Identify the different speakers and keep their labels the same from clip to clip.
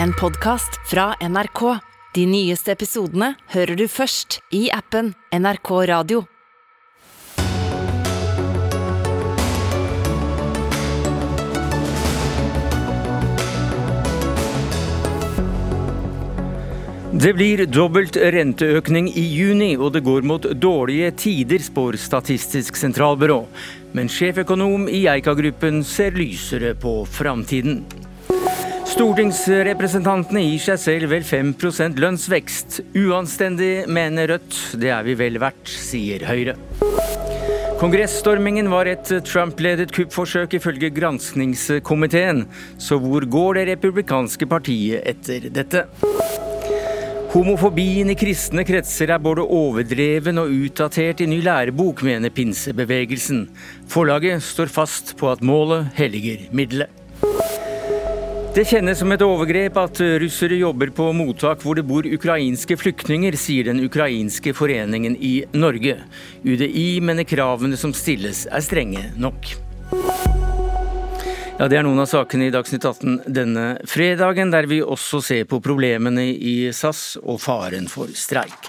Speaker 1: en podkast fra NRK. De nyeste episodene hører du først i appen NRK Radio.
Speaker 2: Det blir dobbelt renteøkning i juni, og det går mot dårlige tider, spår Statistisk sentralbyrå. Men sjeføkonom i Eika-gruppen ser lysere på framtiden. Stortingsrepresentantene gir seg selv vel 5% lønnsvekst. Uanstendig, mener Rødt. Det er vi vel verdt, sier Høyre. Kongressstormingen var et Trump-ledet kuppforsøk, ifølge granskningskomiteen. Så hvor går det republikanske partiet etter dette? Homofobien i kristne kretser er både overdreven og utdatert i ny lærebok, mener pinsebevegelsen. Forlaget står fast på at målet helliger middelet. Det kjennes som et overgrep at russere jobber på mottak hvor det bor ukrainske flyktninger, sier den ukrainske foreningen i Norge. UDI mener kravene som stilles er strenge nok. Ja, Det er noen av sakene i Dagsnytt 18 denne fredagen, der vi også ser på problemene i SAS og faren for streik.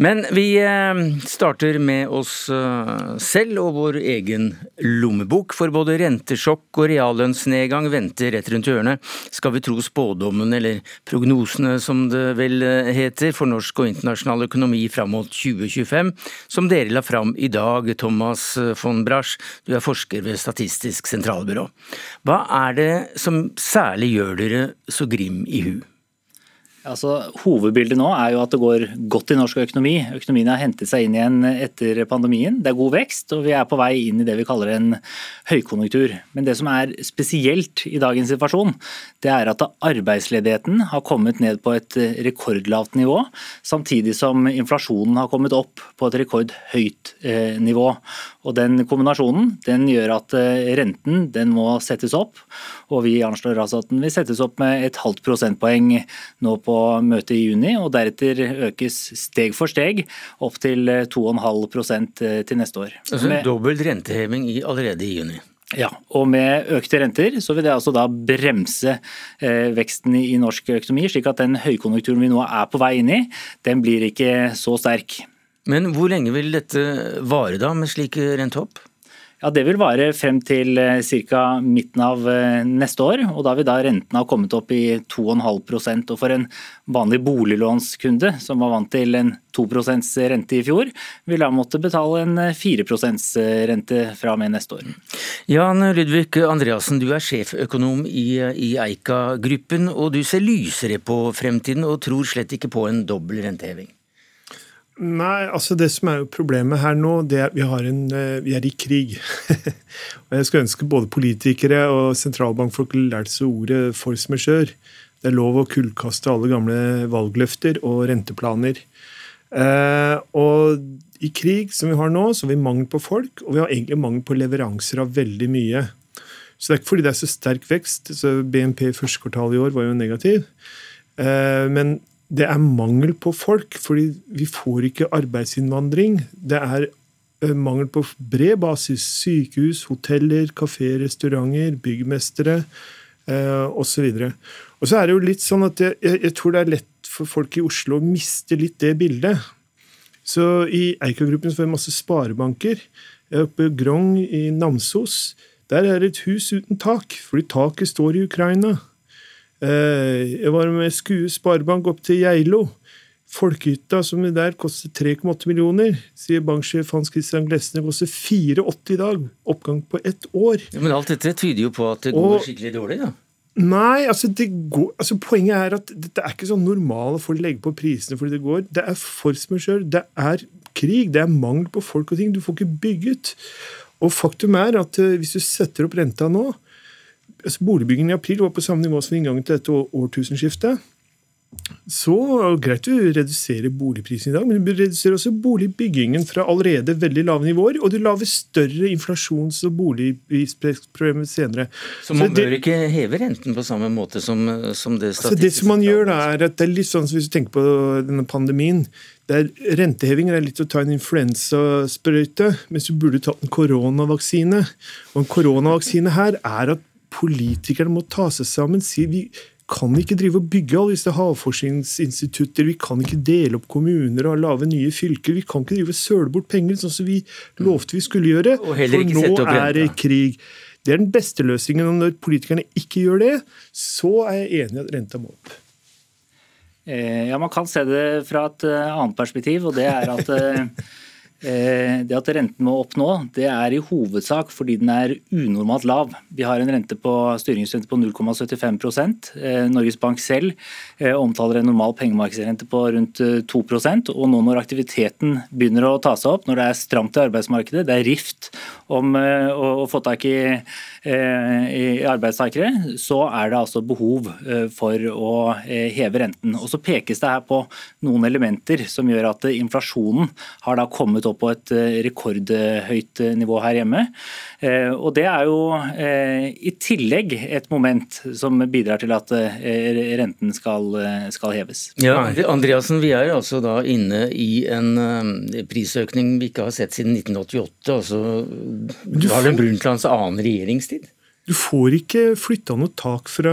Speaker 2: Men vi eh, starter med oss eh, selv og vår egen lommebok, for både rentesjokk og reallønnsnedgang venter rett rundt hjørnet, skal vi tro spådommen, eller prognosene som det vel eh, heter, for norsk og internasjonal økonomi fram mot 2025, som dere la fram i dag, Thomas von Brasch, du er forsker ved Statistisk sentralbyrå. Hva er det som særlig gjør dere så grim i hu?
Speaker 3: Altså, hovedbildet nå er jo at det går godt i norsk økonomi. Økonomien har hentet seg inn igjen etter pandemien. Det er god vekst, og vi er på vei inn i det vi kaller en høykonjunktur. Men det som er spesielt i dagens situasjon, det er at arbeidsledigheten har kommet ned på et rekordlavt nivå, samtidig som inflasjonen har kommet opp på et rekordhøyt eh, nivå. Og Den kombinasjonen den gjør at eh, renten den må settes opp, og vi anslår altså at den vil settes opp med et halvt prosentpoeng nå på møtet i juni, og deretter økes steg for steg opp til 2,5 eh, til neste år.
Speaker 2: Altså en dobbelt renteheving i, allerede i juni?
Speaker 3: Ja, og med økte renter så vil det altså da bremse eh, veksten i, i norsk økonomi, slik at den høykonjunkturen vi nå er på vei inn i, den blir ikke så sterk.
Speaker 2: Men hvor lenge vil dette vare da, med slike rentehopp?
Speaker 3: Ja, Det vil vare frem til eh, ca. midten av eh, neste år. og Da vil da rentene ha kommet opp i 2,5% og For en vanlig boliglånskunde som var vant til en 2% rente i fjor, vil da måtte betale en 4 eh, rente fra og med neste år.
Speaker 2: Jan Ludvig Andreassen, du er sjeføkonom i, i Eika-gruppen, og du ser lysere på fremtiden og tror slett ikke på en dobbel renteheving?
Speaker 4: Nei, altså det som er jo problemet her nå, det er vi, en, eh, vi er i krig. og Jeg skulle ønske både politikere og sentralbankfolk lærte seg ordet force majeure. Det er lov å kullkaste alle gamle valgløfter og renteplaner. Eh, og i krig som vi har nå, så har vi mangel på folk, og vi har egentlig mangel på leveranser av veldig mye. Så det er ikke fordi det er så sterk vekst. så BNP i første kvartal i år var jo negativ. Eh, men det er mangel på folk, fordi vi får ikke arbeidsinnvandring. Det er eh, mangel på bred basis. Sykehus, hoteller, kafeer, restauranter, byggmestere eh, osv. Og, så er det jo litt sånn at jeg, jeg, tror det er lett for folk i Oslo å miste litt det bildet. Så i Eika-gruppen får vi masse sparebanker. Er oppe i Grong i Namsos. Der er det et hus uten tak, fordi taket står i Ukraina. Eh, jeg var med Skue Sparebank opp til Geilo. Folkehytta som er der koster 3,8 millioner, sier banksjef Hans Christian Glesne. koster 84 i dag. Oppgang på ett år.
Speaker 2: Ja, men alt dette tyder jo på at det går skikkelig dårlig, da?
Speaker 4: Nei, altså, går, altså, poenget er at det er ikke sånn å folk legger på prisene fordi det går. Det er force majeure, det er krig, det er mangel på folk og ting. Du får ikke bygget. Og faktum er at uh, hvis du setter opp renta nå, altså Boligbyggingen i april var på samme nivå som inngangen til dette årtusenskiftet. Så greit å redusere boligprisen i dag, men du reduserer også boligbyggingen fra allerede veldig lave nivåer, og du lager større inflasjons- og boligprisproblemer senere.
Speaker 2: Så man så det, bør ikke heve renten på samme måte som, som det
Speaker 4: altså Det som man gjør da, er at det er litt sånn hvis du tenker på denne pandemien. Der rentehevinger er litt å ta en influensasprøyte, mens du burde tatt en koronavaksine. Og en koronavaksine her er at politikerne må ta seg sammen. si vi kan ikke drive og bygge alle disse havforskningsinstitutter. Vi kan ikke dele opp kommuner og lage nye fylker. Vi kan ikke drive og søle bort penger, sånn som vi lovte vi skulle gjøre.
Speaker 2: For nå
Speaker 4: er det krig. Det er den beste løsningen. og Når politikerne ikke gjør det, så er jeg enig i at renta må opp.
Speaker 3: Eh, ja, Man kan se det fra et eh, annet perspektiv, og det er at Eh, det at renten må opp nå, det er i hovedsak fordi den er unormalt lav. Vi har en rente på, styringsrente på 0,75 eh, Norges Bank selv eh, omtaler en normal pengemarkedsrente på rundt 2% og nå når aktiviteten begynner å ta seg opp, når det er stramt i arbeidsmarkedet, det er rift om å få tak i, i arbeidstakere, så er det altså behov for å heve renten. Og Så pekes det her på noen elementer som gjør at inflasjonen har da kommet opp på et eh, rekordhøyt eh, nivå her hjemme. Eh, og Det er jo i tillegg et moment som bidrar til at renten skal, skal heves.
Speaker 2: Ja, Andreasen, Vi er altså da inne i en prisøkning vi ikke har sett siden 1988. altså Harlem Brundtlands annen regjeringstid.
Speaker 4: Du får ikke flytta noe tak fra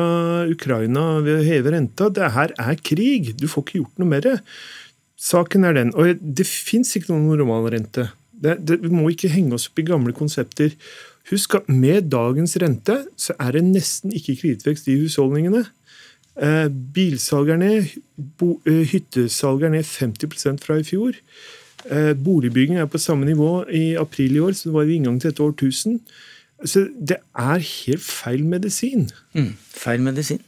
Speaker 4: Ukraina ved å heve renta. Det her er krig. Du får ikke gjort noe med det. Saken er den, og det fins ikke noen normalrente. Det, det, vi må ikke henge oss opp i gamle konsepter. Husk at med dagens rente så er det nesten ikke kredittvekst i husholdningene. Eh, bilsalg er ned, eh, hyttesalg er ned 50 fra i fjor. Eh, boligbygging er på samme nivå i april i år som det var jo inngangen til dette årtusen. Så det er helt feil medisin.
Speaker 2: Mm, feil medisin.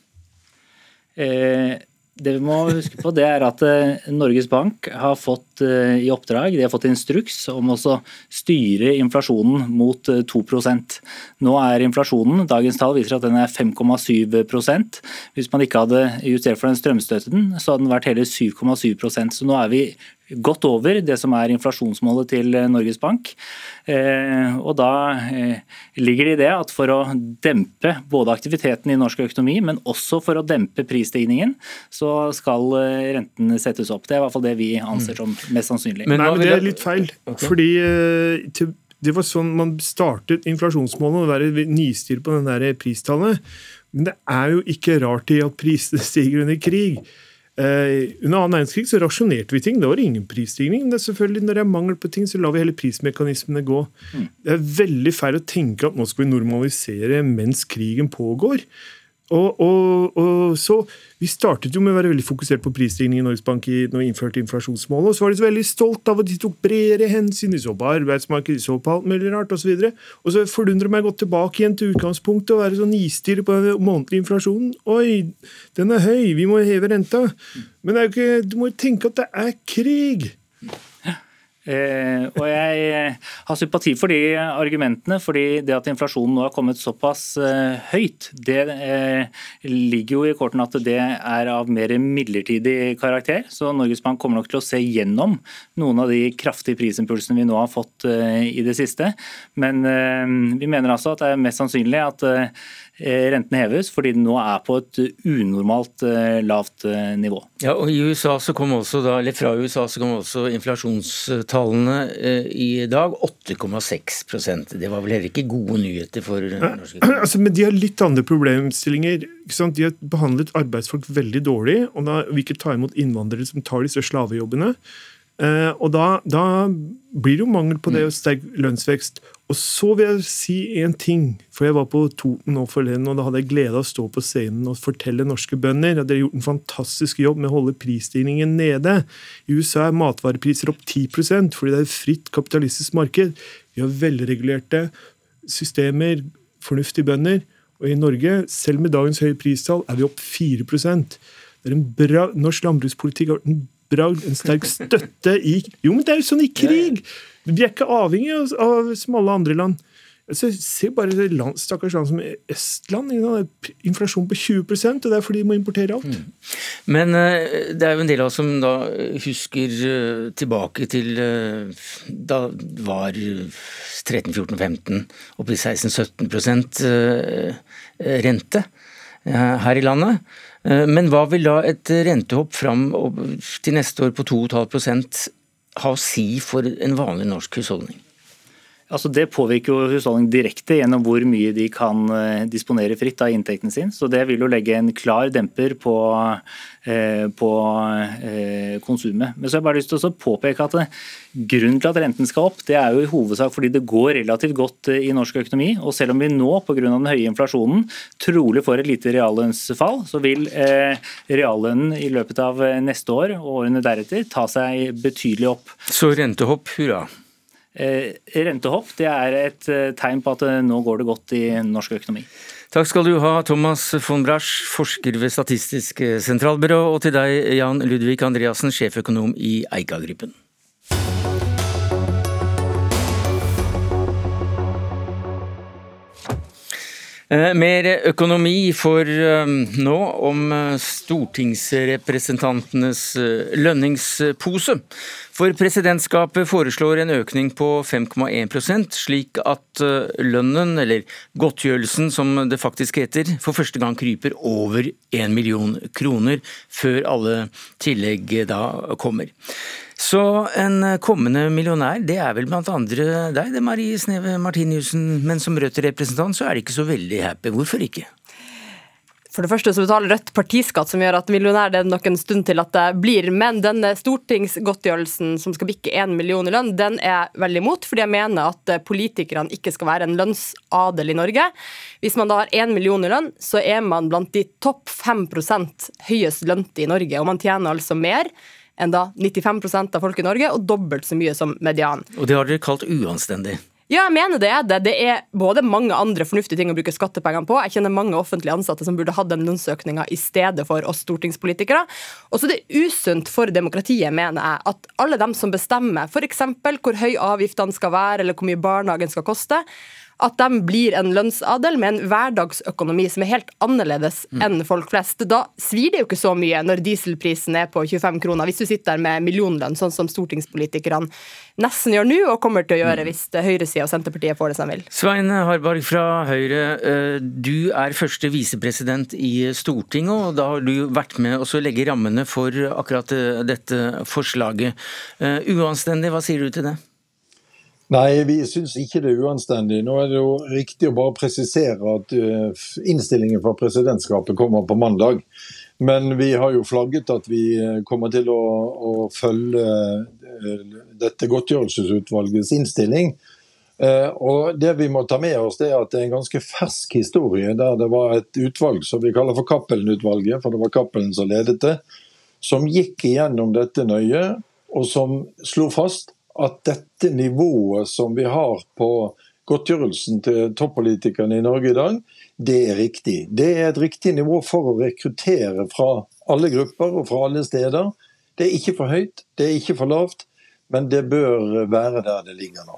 Speaker 3: Eh, det vi må huske på, det er at eh, Norges Bank har fått eh, i oppdrag, de har fått instruks om å styre inflasjonen mot 2 eh, Nå er inflasjonen, dagens tall viser at den er 5,7% Hvis man ikke hadde justert for den strømstøtten, så hadde den vært hele 7,7% Så nå er vi godt over det som er inflasjonsmålet til Norges Bank. Eh, og da eh, ligger det i det at for å dempe både aktiviteten i norsk økonomi, men også for å dempe prisstigningen, så skal eh, renten settes opp. Det er i hvert fall det vi anser som mest sannsynlig.
Speaker 4: Men, Nei, men det er litt feil. Fordi det var sånn man startet inflasjonsmålet, å være nistyr på den der pristallet. Men det er jo ikke rart i at prisene stiger under krig. Eh, under annen verdenskrig så rasjonerte vi ting. Det var ingen prisstigning. Det er selvfølgelig Når det er mangel på ting, så lar vi hele prismekanismene gå. Mm. Det er veldig feil å tenke at nå skal vi normalisere mens krigen pågår. Og, og, og, så, Vi startet jo med å være veldig fokusert på prisstigning i Norges Bank i, når innførte inflasjonsmålet. Og så var de så veldig stolt av at de tok bredere hensyn. De så på arbeidsmarkedet, de så på alt mulig rart osv. Og, så og så forundrer meg godt tilbake igjen til utgangspunktet og være sånn isstyre på den månedlige inflasjonen. Oi, den er høy, vi må heve renta. Men det ikke, du må jo tenke at det er krig.
Speaker 3: Eh, og jeg eh, har sympati for de argumentene, fordi det at inflasjonen nå har kommet såpass eh, høyt, det ligger jo i kortene at det er av mer midlertidig karakter. Så Norges Bank kommer nok til å se gjennom noen av de kraftige prisimpulsene vi nå har fått i det siste. Men vi mener altså at det er mest sannsynlig at Eh, renten heves fordi den nå er på et unormalt eh, lavt eh, nivå.
Speaker 2: Ja, og i USA så kom også da, eller Fra USA så kom også inflasjonstallene i dag 8,6% Det var vel heller ikke gode nyheter for norske
Speaker 4: altså, Men de har litt andre problemstillinger. De har behandlet arbeidsfolk veldig dårlig, og da vil ikke ta imot innvandrere som tar disse slavejobbene. Eh, og da, da, blir det jo mangel på det og sterk lønnsvekst. Og så vil jeg si én ting. For jeg var på Toten nå forleden, og da hadde jeg glede av å stå på scenen og fortelle norske bønder at dere har gjort en fantastisk jobb med å holde prisstigningen nede. I USA er matvarepriser opp 10% fordi det er et fritt kapitalistisk marked. Vi har velregulerte systemer, fornuftige bønder. Og i Norge, selv med dagens høye pristall, er vi opp 4 Det er en bra, Norsk landbrukspolitikk har vært en bragd, en sterk støtte i Jo, men det er jo sånn i krig! Vi er ikke avhengig av, av som alle andre land. Altså, se bare land, stakkars land som Estland. Inflasjon på 20 og det er fordi de må importere alt. Mm.
Speaker 2: Men uh, det er jo en del av oss som da husker uh, tilbake til uh, da var 13-14-15 oppe i 16-17% rente her i landet. Eh, men hva vil da et rentehopp fram til neste år på 2,5 ha å si for en vanlig norsk husholdning?
Speaker 3: Altså Det påvirker jo husholdningen direkte gjennom hvor mye de kan eh, disponere fritt av inntekten sin. Så det vil jo legge en klar demper på, eh, på eh, konsumet. Men så har jeg bare lyst til å påpeke at grunnen til at renten skal opp, det er jo i hovedsak fordi det går relativt godt i norsk økonomi. Og selv om vi nå pga. den høye inflasjonen trolig får et lite reallønnsfall, så vil reallønnen i løpet av neste år og årene deretter ta seg betydelig opp.
Speaker 2: Så rentehopp, hurra.
Speaker 3: Eh, rentehopp det er et eh, tegn på at eh, nå går det godt i norsk økonomi.
Speaker 2: Takk skal du ha, Thomas von Brasch, forsker ved Statistisk sentralbyrå, og til deg, Jan Ludvig Andreassen, sjeføkonom i Eika-gruppen. Mer økonomi for eh, nå om eh, stortingsrepresentantenes lønningspose. For presidentskapet foreslår en økning på 5,1% slik at lønnen, eller godtgjørelsen som det faktisk heter, for første gang kryper over 1 million kroner, før alle tillegg da kommer. Så en kommende millionær, det er vel blant andre deg, det Marie Sneve Martiniussen. Men som Rødt-representant så er det ikke så veldig happy. Hvorfor ikke?
Speaker 5: For det første så betaler Rødt partiskatt, som gjør at millionær det er nok en stund til at det blir. Men denne stortingsgodtgjørelsen som skal bikke én million i lønn, den er jeg veldig imot. Fordi jeg mener at politikerne ikke skal være en lønnsadel i Norge. Hvis man da har én million i lønn, så er man blant de topp 5% høyest lønte i Norge. Og man tjener altså mer enn da 95% av folk i Norge, og dobbelt så mye som median.
Speaker 2: Og det har dere kalt uanstendig?
Speaker 5: Ja, jeg mener det er det. Det er både mange andre fornuftige ting å bruke skattepengene på. Jeg kjenner mange offentlige ansatte som burde hatt den lønnsøkninga i stedet for oss stortingspolitikere. Og så er det usunt for demokratiet, mener jeg, at alle dem som bestemmer f.eks. hvor høy avgiftene skal være, eller hvor mye barnehagen skal koste, at de blir en lønnsadel med en hverdagsøkonomi som er helt annerledes mm. enn folk flest. Da svir det jo ikke så mye når dieselprisen er på 25 kroner, hvis du sitter der med millionlønn, sånn som stortingspolitikerne nesten gjør nå, og kommer til å gjøre mm. hvis høyresida og Senterpartiet får det som de vil.
Speaker 2: Svein Harberg fra Høyre, eh, du er første visepresident i Stortinget, og da har du vært med å legge rammene for akkurat eh, dette forslaget. Eh, uanstendig, hva sier du til det?
Speaker 6: Nei, vi syns ikke det er uanstendig. Nå er det jo riktig å bare presisere at uh, innstillingen fra presidentskapet kommer på mandag. Men vi har jo flagget at vi uh, kommer til å, å følge uh, dette godtgjørelsesutvalgets innstilling. Og Det vi må ta med oss, det er at det er en ganske fersk historie der det var et utvalg som vi kaller for Cappelen-utvalget, for det var Cappelen som ledet det, som gikk igjennom dette nøye, og som slo fast at dette nivået som vi har på godtgjørelsen til toppolitikerne i Norge i dag, det er riktig. Det er et riktig nivå for å rekruttere fra alle grupper og fra alle steder. Det er ikke for høyt, det er ikke for lavt, men det bør være der det ligger nå.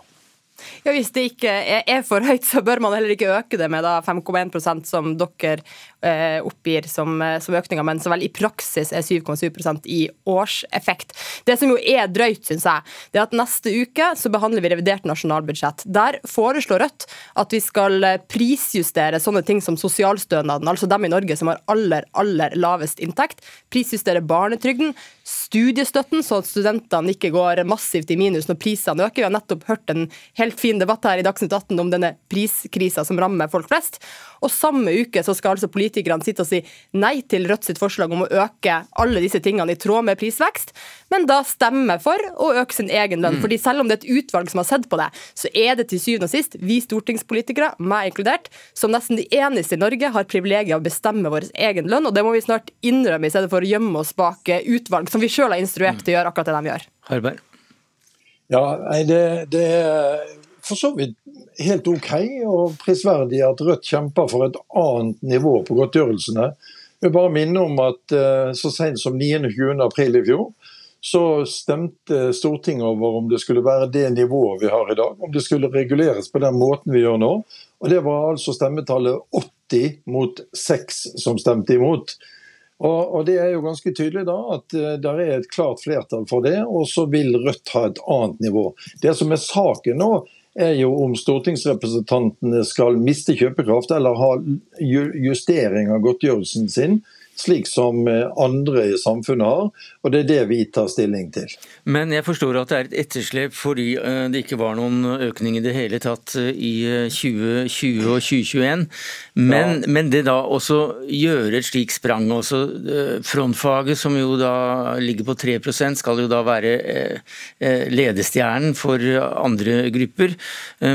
Speaker 5: Ja, Hvis det ikke er for høyt, så bør man heller ikke øke det med 5,1% som dere oppgir som, eh, som økninga, men som vel i praksis er 7,7% i årseffekt. Det som jo er drøyt, syns jeg, det er at neste uke så behandler vi revidert nasjonalbudsjett. Der foreslår Rødt at vi skal eh, prisjustere sånne ting som sosialstønaden, altså dem i Norge som har aller, aller lavest inntekt. Prisjustere barnetrygden, studiestøtten, så at studentene ikke går massivt i minus når prisene øker. Vi har nettopp hørt en helt fin debatt her i Dagsnytt 18 om denne priskrisa som rammer folk flest. Og samme uke så skal altså politikerne sitte og si nei til Rødt sitt forslag om å øke alle disse tingene i tråd med prisvekst, men da stemme for å øke sin egen lønn. Mm. Fordi selv om det er et utvalg som har sett på det, så er det til syvende og sist vi stortingspolitikere, meg inkludert, som nesten de eneste i Norge har privilegiet av å bestemme vår egen lønn, og det må vi snart innrømme i stedet for å gjemme oss bak utvalg som vi sjøl har instruert til å gjøre akkurat det de gjør.
Speaker 2: Harberg.
Speaker 6: Ja, nei, det, det er for så vidt helt OK og prisverdig at Rødt kjemper for et annet nivå på godtgjørelsene. Jeg vil bare minne om at eh, så sent som 29. april i fjor så stemte Stortinget over om det skulle være det nivået vi har i dag. Om det skulle reguleres på den måten vi gjør nå. Og Det var altså stemmetallet 80 mot 6 som stemte imot. Og, Det er jo ganske tydelig da at uh, det er et klart flertall for det, og så vil Rødt ha et annet nivå. Det som er saken nå, er jo om stortingsrepresentantene skal miste kjøpekraft eller ha justering av godtgjørelsen sin, slik som eh, andre i samfunnet har. Og det er det vi tar stilling til.
Speaker 2: Men jeg forstår at det er et etterslep fordi eh, det ikke var noen økning i det hele tatt eh, i 2020 og 2021. Men, ja. men det da også gjøre et slikt sprang også. Frontfaget, som jo da ligger på 3% skal jo da være ledestjernen for andre grupper,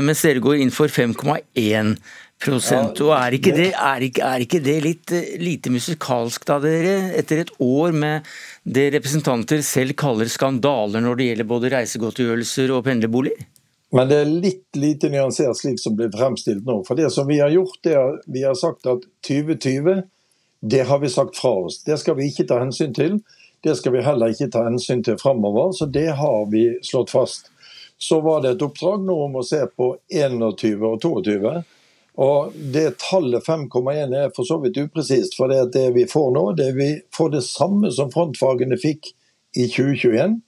Speaker 2: mens dere går inn for 5,1 prosent. Og er ikke, det, er, ikke, er ikke, det, litt eh, lite musikalsk da, dere? Etter et år med det representanter selv kaller skandaler når det gjelder både reisegodtgjørelser og pendlerboliger?
Speaker 6: Men det er litt lite nyansert slik som blir fremstilt nå. For det som vi har gjort, det er vi har sagt at 2020, det har vi sagt fra oss. Det skal vi ikke ta hensyn til. Det skal vi heller ikke ta hensyn til fremover, Så det har vi slått fast. Så var det et oppdrag nå om å se på 21 og 22. Og det Tallet 5,1 er for så vidt upresist, for det, det vi får nå, det vi får det samme som frontfagene fikk i 2021.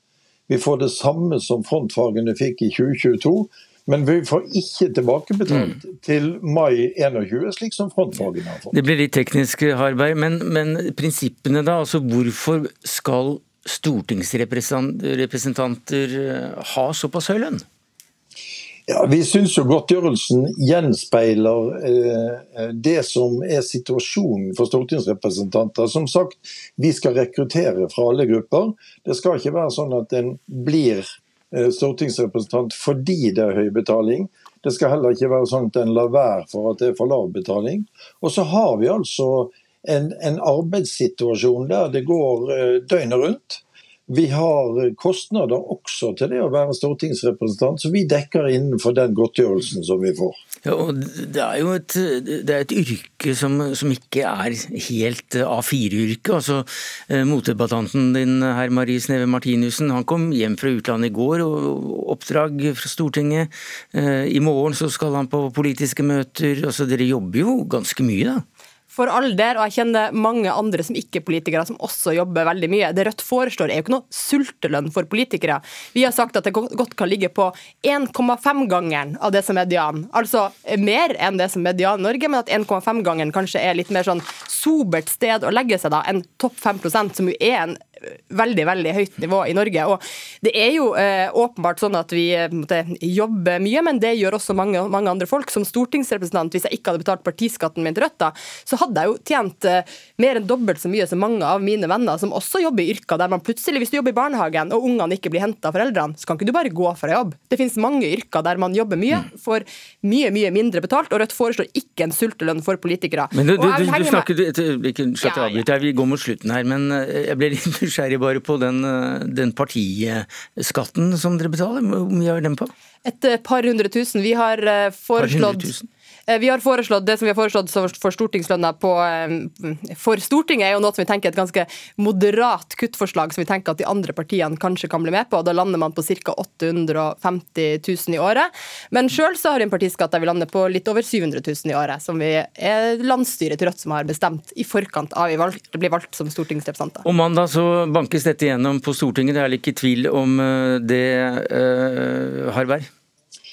Speaker 6: Vi får det samme som frontfagene fikk i 2022. Men vi får ikke tilbakebetalt mm. til mai 21, slik som frontfagene har fått.
Speaker 2: Det blir litt teknisk, Harberg, men, men prinsippene da? altså Hvorfor skal stortingsrepresentanter ha såpass høy lønn?
Speaker 6: Ja, Vi syns jo godtgjørelsen gjenspeiler eh, det som er situasjonen for stortingsrepresentanter. Som sagt, vi skal rekruttere fra alle grupper. Det skal ikke være sånn at en blir eh, stortingsrepresentant fordi det er høy betaling. Det skal heller ikke være sånn at en lar være for at det er for lav betaling. Og så har vi altså en, en arbeidssituasjon der det går eh, døgnet rundt. Vi har kostnader også til det å være stortingsrepresentant, så vi dekker innenfor den godtgjørelsen som vi får.
Speaker 2: Ja, det er jo et, er et yrke som, som, ikke er helt A4-yrke. altså eh, Motdebattanten din herr Marie Sneve Martinussen han kom hjem fra utlandet i går, og oppdrag fra Stortinget. Eh, I morgen så skal han på politiske møter. altså Dere jobber jo ganske mye, da?
Speaker 5: For alder, og jeg kjenner mange andre som ikke er politikere, som også jobber veldig mye. Det Rødt foreslår, er jo ikke noe sultelønn for politikere. Vi har sagt at det godt kan ligge på 1,5-gangeren av det som er median. Altså mer enn det som er median Norge, men at 1,5-gangeren kanskje er litt mer sånn sobert sted å legge seg da, enn topp 5% som jo er en veldig veldig høyt nivå i Norge. Og Det er jo eh, åpenbart sånn at vi eh, måtte, jobber mye, men det gjør også mange, mange, andre folk. Som stortingsrepresentant, hvis jeg ikke hadde betalt partiskatten min til Rødt, da, så hadde jeg jo tjent eh, mer enn dobbelt så mye som mange av mine venner som også jobber i yrker der man plutselig, hvis du jobber i barnehagen og ungene ikke blir henta av foreldrene, så kan ikke du bare gå fra jobb. Det finnes mange yrker der man jobber mye, får mye mye mindre betalt, og Rødt foreslår ikke en sultelønn for politikere.
Speaker 2: Men du, du, du, du snakker et øyeblikk, slapp av, vi går mot slutten her, men eh, jeg ble litt nysgjerrig bare på den, eh, den partiskatten som dere betaler. Hvor mye er den på?
Speaker 5: Et par hundre tusen. Vi har foreslått Eh, vi har foreslått Det som vi har foreslått for stortingslønna eh, for Stortinget, er jo noe som vi tenker er et ganske moderat kuttforslag, som vi tenker at de andre partiene kanskje kan bli med på. og Da lander man på ca. 850 000 i året. Men sjøl har vi en partiskatt der vi lander på litt over 700 000 i året, som vi er landsstyret til Rødt som har bestemt i forkant av vi valgt, blir valgt som stortingsrepresentanter.
Speaker 2: Om mandag så bankes dette gjennom på Stortinget, det er ikke tvil om eh, det, uh, Harberg?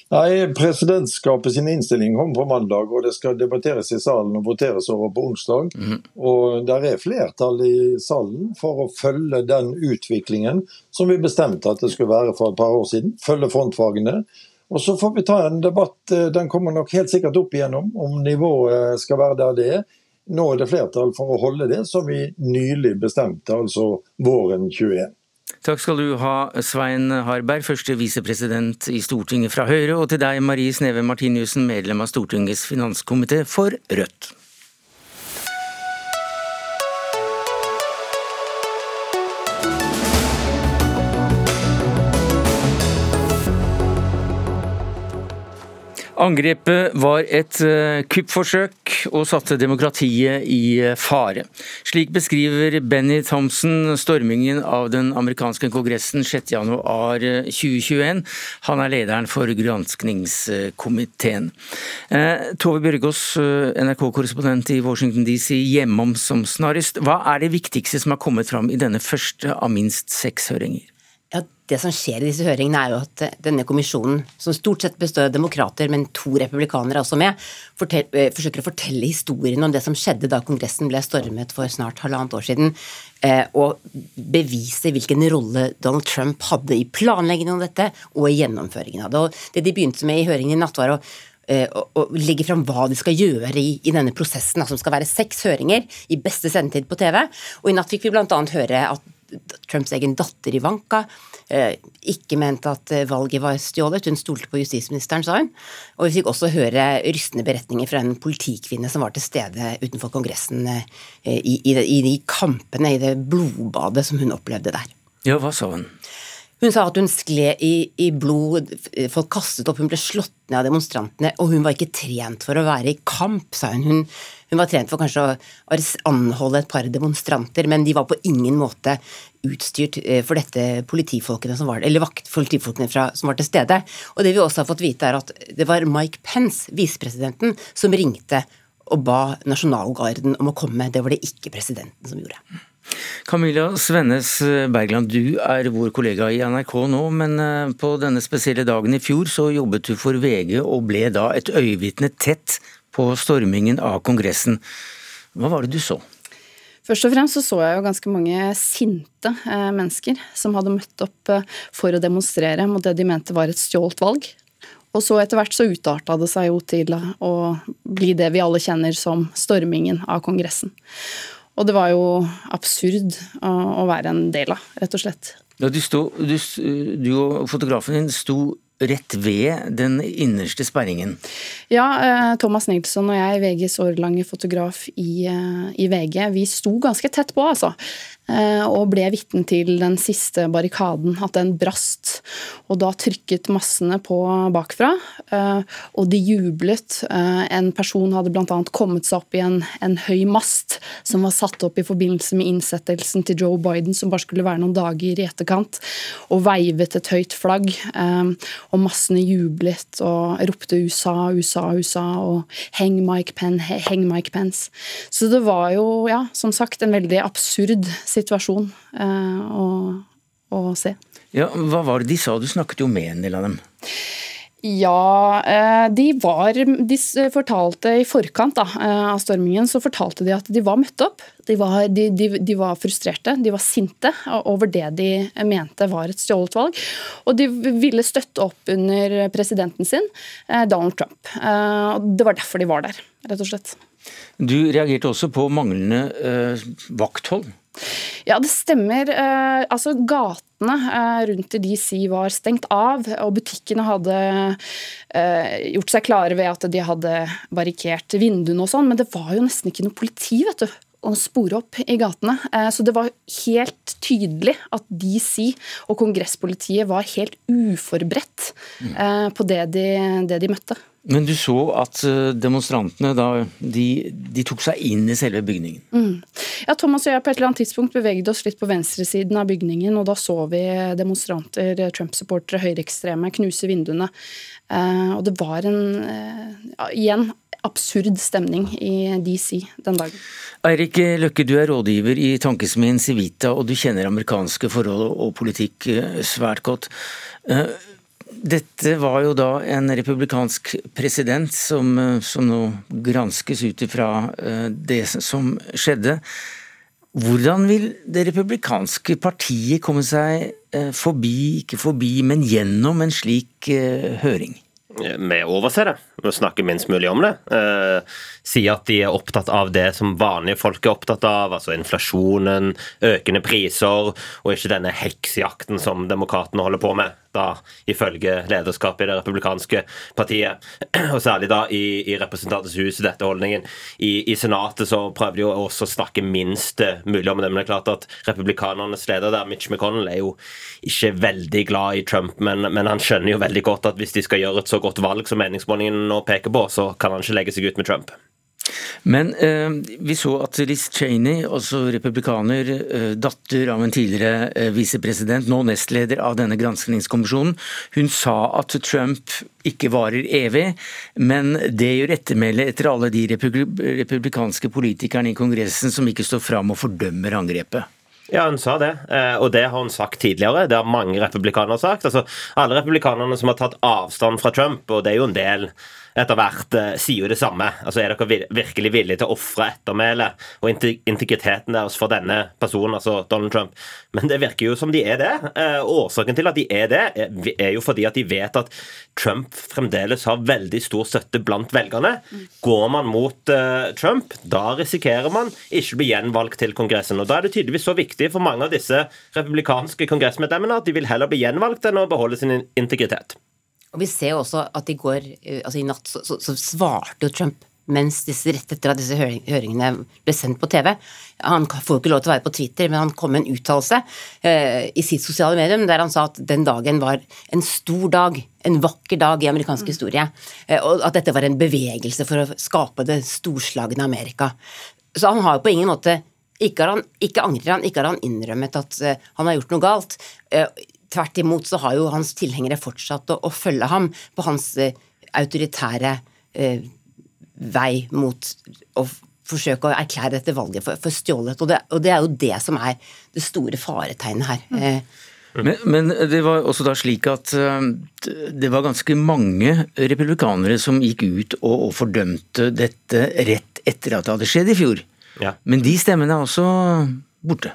Speaker 6: Nei, Presidentskapet sin innstilling kom på mandag, og det skal debatteres i salen og voteres over på onsdag. Mm. Og Der er flertall i salen for å følge den utviklingen som vi bestemte at det skulle være for et par år siden. Følge frontfagene. Og Så får vi ta en debatt, eh, den kommer nok helt sikkert opp igjennom, om nivået skal være der det er. Nå er det flertall for å holde det som vi nylig bestemte, altså våren 21.
Speaker 2: Takk skal du ha, Svein Harberg, første visepresident i Stortinget fra Høyre, og til deg, Marie Sneve Martinussen, medlem av Stortingets finanskomité for Rødt. Angrepet var et eh, kuppforsøk og satte demokratiet i eh, fare. Slik beskriver Benny Thompson stormingen av den amerikanske kongressen 6.1.2021. Eh, Han er lederen for granskningskomiteen. Tove Bjørgaas, NRK-korrespondent i Washington DC, hjemom som snarest. Hva er det viktigste som har kommet fram i denne første av minst seks høringer?
Speaker 7: Det som skjer i disse høringene, er jo at eh, denne kommisjonen, som stort sett består av demokrater, men to republikanere er også med, fortell, eh, forsøker å fortelle historien om det som skjedde da Kongressen ble stormet for snart halvannet år siden, eh, og bevise hvilken rolle Donald Trump hadde i planleggingen av dette og i gjennomføringen av det. Og det de begynte med i høringen i natt, var å og legge fram hva de skal gjøre i, i denne prosessen, som skal være seks høringer i beste sendetid på TV. Og i natt fikk vi bl.a. høre at Trumps egen datter Ivanka ikke mente at eh, valget var stjålet. Hun stolte på justisministeren, sa hun. Og vi fikk også høre rystende beretninger fra en politikvinne som var til stede utenfor Kongressen eh, i, i, i de kampene, i det blodbadet som hun opplevde der.
Speaker 2: Ja, hva sa hun?
Speaker 7: Hun sa at hun skled i, i, blod, folk kastet opp, hun ble slått ned av demonstrantene, og hun var ikke trent for å være i kamp, sa hun. Hun, hun var trent for kanskje å anholde et par demonstranter, men de var på ingen måte utstyrt eh, for dette politifolkene som var, eller vaktpolitifolkene fra, som var til stede. Og det vi også har fått vite, er at det var Mike Pence, visepresidenten, som ringte og ba nasjonalgarden om å komme. Det var det ikke presidenten som gjorde.
Speaker 2: Camilla Svennes Bergland, du er vår kollega i NRK nå, men eh, på denne spesielle dagen i fjor så jobbet du for VG og ble da et øyevitne tett på stormingen av Kongressen. Hva var det du så?
Speaker 8: Først og fremst så, så jeg jo ganske mange sinte eh, mennesker som hadde møtt opp eh, for å demonstrere mot det de mente var et stjålet valg. Og så etter hvert så utarta det seg jo til å bli det vi alle kjenner som stormingen av Kongressen. Og det var jo absurd å, være en del av, rett og slett.
Speaker 2: Ja, du, stod, du, du og fotografen din sto rett ved den innerste sperringen.
Speaker 8: Ja, eh, Thomas Nilsson og jeg, VGs årlange fotograf i, eh, i, VG, vi sto ganske tett på, altså. Eh, og ble vitne til den siste barrikaden, at den brast. Og da trykket massene på bakfra, eh, og de jublet. Eh, en person hadde bl.a. kommet seg opp i en, en, høy mast som var satt opp i forbindelse med innsettelsen til Joe Biden, som bare skulle være noen dager i etterkant, og veivet et høyt flagg. Og massene jublet og ropte USA, USA, USA, og heng Mike, Pence, heng Mike Pence. Så det var jo, ja, som sagt, en veldig absurd situasjon situasjon eh, å, å, se.
Speaker 2: Ja, Hva var det de sa? Du snakket jo med en del av dem.
Speaker 8: Ja, eh, de var De fortalte i forkant da, eh, av stormingen så fortalte de at de var møtt opp. De var, de, de, de var, frustrerte, de var sinte over det de mente var et stjålet valg. Og de ville støtte opp under presidenten sin, Donald Trump. Det var derfor de var der, rett og slett.
Speaker 2: Du reagerte også på manglende vakthold?
Speaker 8: Ja, det stemmer. Eh, altså, Gatene eh, rundt i DC var stengt av, og butikkene hadde eh, gjort seg klare ved at de hadde barrikert vinduene og sånn, men det var jo nesten ikke noe politi, vet du å spore opp i gatene. Så det var helt tydelig at DC og kongresspolitiet var helt uforberedt på det de, det de møtte.
Speaker 2: Men du så at eh, demonstrantene da, de, de tok seg inn i selve bygningen?
Speaker 8: Mm. Ja, Thomas og jeg på et eller annet tidspunkt bevegde oss litt på venstresiden av bygningen, og da så vi demonstranter, Trump-supportere, høyreekstreme, knuse vinduene. Eh, og det var en, eh, igjen, absurd stemning i DC den dagen.
Speaker 2: Eirik Løkke, du er rådgiver i tankesmien Civita, og du kjenner amerikanske forhold og politikk eh, svært godt. Dette var jo da en republikansk president som, eh, som nå granskes ut ifra eh, det som skjedde. Hvordan vil det republikanske partiet komme seg eh, forbi, ikke forbi, men gjennom en slik høring?
Speaker 9: Vi overser det, vi snakker minst mulig om det. Sier at de er opptatt av det som vanlige folk er opptatt av, altså inflasjonen, økende priser, og ikke denne heksjakten som demokratene holder på med da, ifølge lederskapet i det republikanske partiet. Og særlig da i, i Representantens hus, dette holdningen. I, I, Senatet så prøver de jo også å snakke minst mulig om det. Men det er klart at republikanernes leder der, Mitch McConnell, er jo ikke veldig glad i Trump, men, men han skjønner jo veldig godt at hvis de skal gjøre et så godt valg som meningsmålingen nå peker på, så kan han ikke legge seg ut med Trump.
Speaker 2: Men eh, vi så at Liz Cheney, også republikaner, eh, datter av en tidligere eh, visepresident, nå nestleder av denne granskningskommisjonen, hun sa at Trump ikke varer evig, men det gjør ettermæle etter alle de republikanske politikerne i Kongressen som ikke står fram og fordømmer angrepet.
Speaker 9: Ja, hun sa det, eh, og det har hun sagt tidligere. Det har mange republikanere sagt. Altså, Alle republikanerne som har tatt avstand fra Trump, og det er jo en del etter hvert eh, sier jo det samme. Altså, Er dere virkelig villige til å ofre ettermælet og integriteten deres for denne personen, altså Donald Trump? Men det virker jo som de er det. Eh, årsaken til at de er det, er jo fordi at de vet at Trump fremdeles har veldig stor støtte blant velgerne. Går man mot uh, Trump, da risikerer man ikke å bli gjenvalgt til Kongressen. Og Da er det tydeligvis så viktig for mange av disse republikanske kongressmedlemmene at de vil heller bli gjenvalgt enn å beholde sin integritet.
Speaker 7: Og vi ser jo også at i går, eh, altså i natt, så, så, så svarte jo Trump mens disse, rett etter at disse høringene ble sendt på TV. Han får jo ikke lov til å være på Twitter, men han kom med en uttalelse eh, i sitt sosiale medium der han sa at den dagen var en stor dag, en vakker dag i amerikansk mm. historie, eh, og at dette var en bevegelse for å skape det storslagne Amerika. Så han har jo på ingen måte ikke, han, ikke angrer han, ikke har han innrømmet at eh, han har gjort noe galt. Tvert imot så har jo hans tilhengere fortsatt å, å følge ham på hans eh, autoritære eh, vei mot å forsøke å erklære dette valget for, for stjålet. Og det, og det, er jo det som er det store faretegnet her. Mm. Eh,
Speaker 2: men, men, det var også da slik at uh, det var ganske mange republikanere som gikk ut og, og fordømte dette rett etter at det hadde skjedd i fjor. Ja. Men de stemmene er også borte.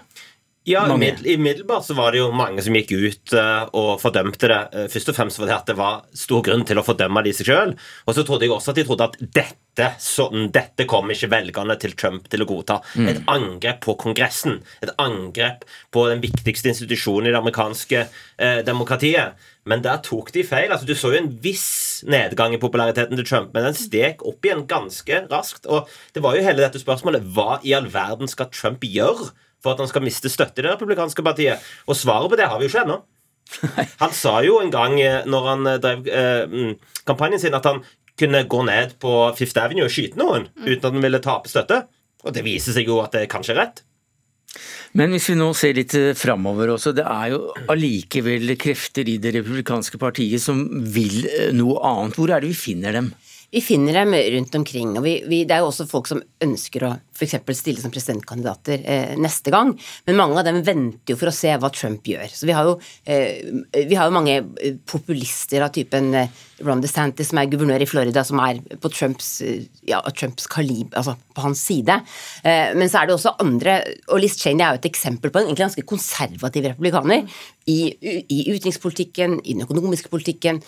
Speaker 9: Ja, Umiddelbart så var det jo mange som gikk ut uh, og fordømte det. Uh, først og fremst fordi at det var stor grunn til å fordømme de seg sjøl. Og så trodde jeg også at de trodde at dette, sånn, dette kom ikke velgerne til Trump til å godta. Mm. Et angrep på Kongressen. Et angrep på den viktigste institusjonen i det amerikanske uh, demokratiet. Men der tok de feil. altså Du så jo en viss nedgang i populariteten til Trump, men den stek opp igjen ganske raskt. Og det var jo hele dette spørsmålet hva i all verden skal Trump gjøre? For at han skal miste støtte i det republikanske partiet. Og svaret på det har vi jo ikke ennå. Han sa jo en gang eh, når han eh, drev eh, mm, kampanjen sin, at han kunne gå ned på Fifth Avenue og skyte noen uten at han ville tape støtte. Og det viser seg jo at det kanskje er rett.
Speaker 2: Men hvis vi nå ser litt framover også, det er jo allikevel krefter i det republikanske partiet som vil noe annet. Hvor er det vi finner dem?
Speaker 7: Vi finner dem rundt omkring. og vi, vi, Det er jo også folk som ønsker å f.eks. stille som presidentkandidater eh, neste gang, men mange av dem venter jo for å se hva Trump gjør. Så Vi har jo, eh, vi har jo mange eh, populister av typen eh, Ron DeSantis, som er guvernør i Florida, som er på Trumps, eh, ja, Trumps kalib, altså på hans side. Eh, men så er det også andre, og Liz Cheney er jo et eksempel på en egentlig ganske konservativ republikaner i, i utenrikspolitikken, i den økonomiske politikken,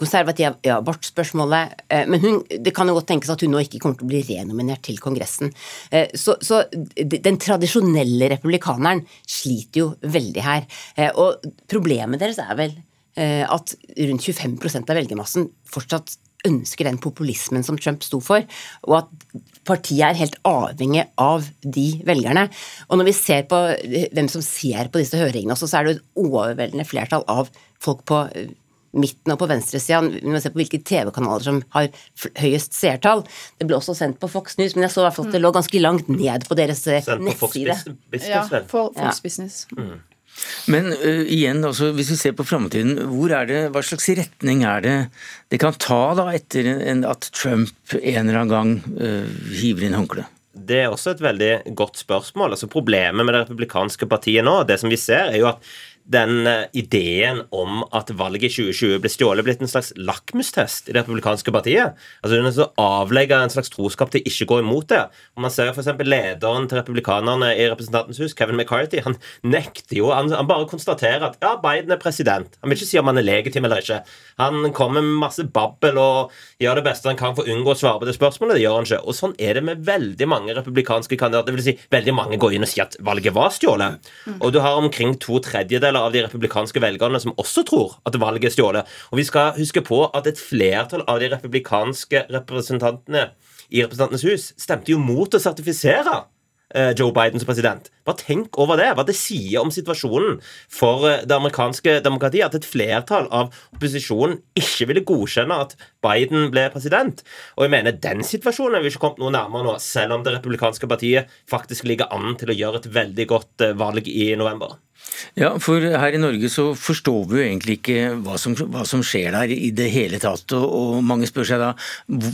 Speaker 7: konservativ i abortspørsmålet. Eh, men hun, det kan jo godt tenkes at hun nå ikke kommer til å bli renominert til Kongressen. Eh, så, så den tradisjonelle republikaneren sliter jo veldig her. Eh, og problemet deres er vel at rundt 25% av velgermassen fortsatt ønsker den populismen som Trump sto for, og at partiet er helt avhengig av de velgerne. Og når vi ser på hvem som ser på disse høringene også, så er det et overveldende flertall av folk på midten og på venstresida. Vi må se på hvilke TV-kanaler som har høyest seertall. Det ble også sendt på Fox News, men jeg så i hvert fall at det lå ganske langt ned på deres eh, nettside.
Speaker 8: Ja, for Fox Business. Mm.
Speaker 2: Men uh, igjen, altså, hvis vi ser på framtiden, hva slags retning er det det kan ta da etter en, at Trump en eller annen gang uh, hiver inn håndkleet?
Speaker 9: Det er også et veldig godt spørsmål. Altså Problemet med det republikanske partiet nå, det som vi ser, er jo at den eh, ideen om at valget i 2020 ble stjålet, blitt en slags lakmustest i det republikanske partiet. Altså Hun er avlegge en slags troskap til ikke gå imot det. Og Man ser f.eks. lederen til republikanerne i Representantens hus, Kevin McCarthy, han nekter jo Han, han bare konstaterer at ja, Biden er president. Han vil ikke si om han er legitim eller ikke. Han kommer med masse babbel og gjør det beste han kan for å unngå å svare på det spørsmålet. Det gjør han ikke. Og sånn er det med veldig mange republikanske kandidater. Det vil si, veldig mange går inn og sier at valget var stjålet. Og du har omkring to tredjedeler tredjedeler av de republikanske velgerne som også tror at valget er stjålet. Og vi skal huske på at et flertall av de republikanske representantene i Representantenes hus stemte jo mot å sertifisere Eh, Joe Biden som president. Bare tenk over det. Hva det sier om situasjonen for eh, det amerikanske demokratiet. At et flertall av opposisjonen ikke ville godkjenne at Biden ble president. Og jeg mener den situasjonen er vi ikke kommet noe nærmere nå, selv om det republikanske partiet faktisk ligger an til å gjøre et veldig godt eh, valg i november.
Speaker 2: Ja, for her i Norge så forstår vi jo egentlig ikke hva som, hva som skjer der i det hele tatt. Og, og, mange spør seg da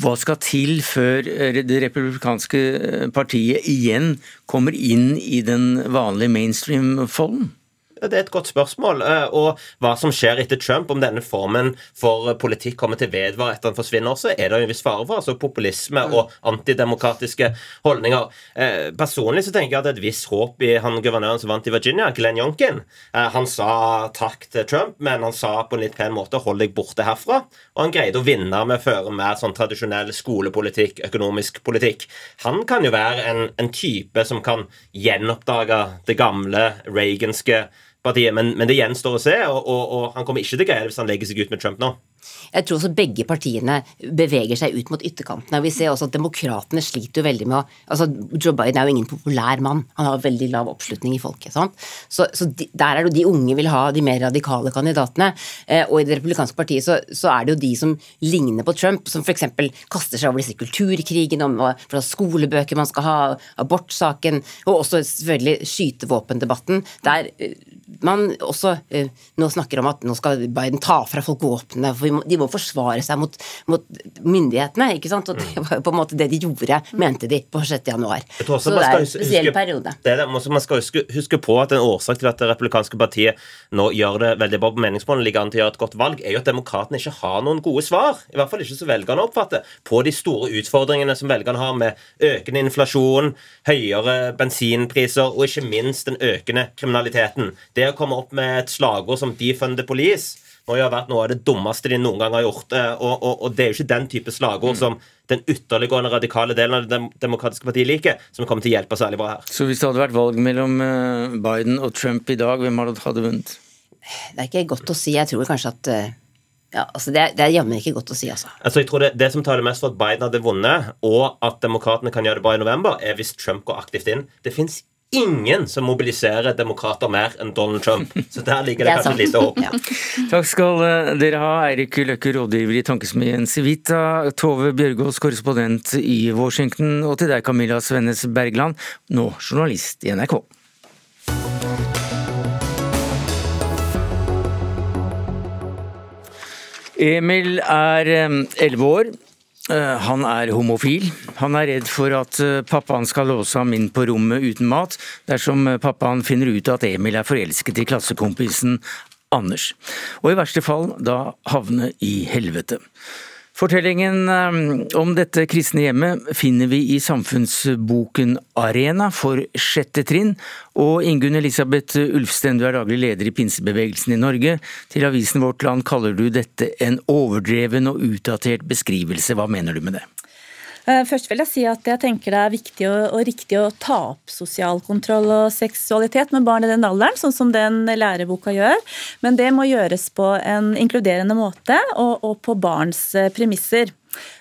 Speaker 2: hva skal til før det republikanske partiet igjen kommer inn i den den vanlige mainstream-folden?
Speaker 9: Det er et godt spørsmål. Eh, og hva som skjer etter Trump, om denne formen for politikk kommer til å vedvare etter han forsvinner også, er det en viss fare for. altså Populisme og antidemokratiske holdninger. Eh, personlig så tenker jeg at det er et visst håp i han guvernøren som vant i Virginia, Glenn Youngkin. Eh, han sa takk til Trump, men han sa på en litt pen måte 'hold deg borte herfra'. Og han greide å vinne med å føre mer sånn tradisjonell skolepolitikk, økonomisk politikk. Han kan jo være en, en type som kan gjenoppdage det gamle reaganske partiet. Men, men det gjenstår å se, og, og, og han kommer ikke til å greie det hvis han legger seg ut med Trump nå.
Speaker 7: Jeg tror også begge partiene beveger seg ut mot ytterkantene. Vi ser også at Demokratene sliter jo veldig med å altså Joe Biden er jo ingen populær mann. Han har veldig lav oppslutning i folket. Sant? Så, så de, der er det jo de unge vil ha de mer radikale kandidatene. Eh, og i Det republikanske partiet så, så, er det jo de som ligner på Trump, som f.eks. kaster seg over disse kulturkrigene, om hva skolebøker man skal ha, abortsaken, og også selvfølgelig skytevåpendebatten, der eh, man også eh, nå snakker om at nå skal Biden ta fra folk våpnene. for de må forsvare seg mot, mot, myndighetene. ikke sant? Og det var jo på en måte det de gjorde, mente de, på 6. januar. Så det er en spesiell periode.
Speaker 9: Det er det. Man skal huske, huske, på at en årsak til at det republikanske partiet nå gjør det veldig bra på meningsmålene, ligger an til å gjøre et godt valg, er jo at demokratene ikke har noen gode svar. I hvert fall ikke så velgerne oppfatter. På de store utfordringene som velgerne har med økende inflasjon, høyere bensinpriser og ikke minst den økende kriminaliteten. Det å komme opp med et slagord som 'defund the police' må jo ha vært noe av det dummeste de noen gang har gjort. Eh, og, og, og det er jo ikke den type slagord mm. som den ytterliggående radikale delen av Det demokratiske partiet liker, som kommer til å hjelpe særlig bra her.
Speaker 2: Så hvis det hadde vært valg mellom eh, Biden og Trump i dag, hvem hadde vunnet?
Speaker 7: Det er ikke godt å si. Jeg tror kanskje at eh, ja, altså Det det er jammen ikke godt å si, altså.
Speaker 9: altså jeg tror det, det som taler mest for at Biden hadde vunnet, og at demokratene kan gjøre det bra i november, er hvis Trump går aktivt inn. Det fins ingen som mobiliserer demokrater mer enn Donald Trump. Så der ligger det, det kanskje lite håp. Ja.
Speaker 2: Takk skal eh, dere ha, Eirik Løkke, rådgiver i Tankesmien Civita, Tove Bjørgaas, korrespondent i Washington, og til deg, Camilla Svennes Bergland, nå journalist i NRK. Emil er eh, elleve år. Eh, han er homofil. Han er redd for at eh, pappaen skal låse ham inn på rommet uten mat, dersom eh, pappaen finner ut at Emil er forelsket i klassekompisen Anders, og i verste fall da havne i helvete. Fortellingen om dette kristne hjemmet finner vi i samfunnsboken Arena for sjette trinn, og Ingunn Elisabeth Ulfsten, du er daglig leder i pinsebevegelsen i Norge. Til avisen Vårt Land kaller du dette en overdreven og utdatert beskrivelse. Hva mener du med det?
Speaker 10: Eh, først vil jeg si at jeg tenker det er viktig og, og, riktig å ta opp sosial kontroll og seksualitet med barn i den alderen, sånn som den læreboka gjør. Men det må gjøres på en inkluderende måte og, og på barns eh, premisser.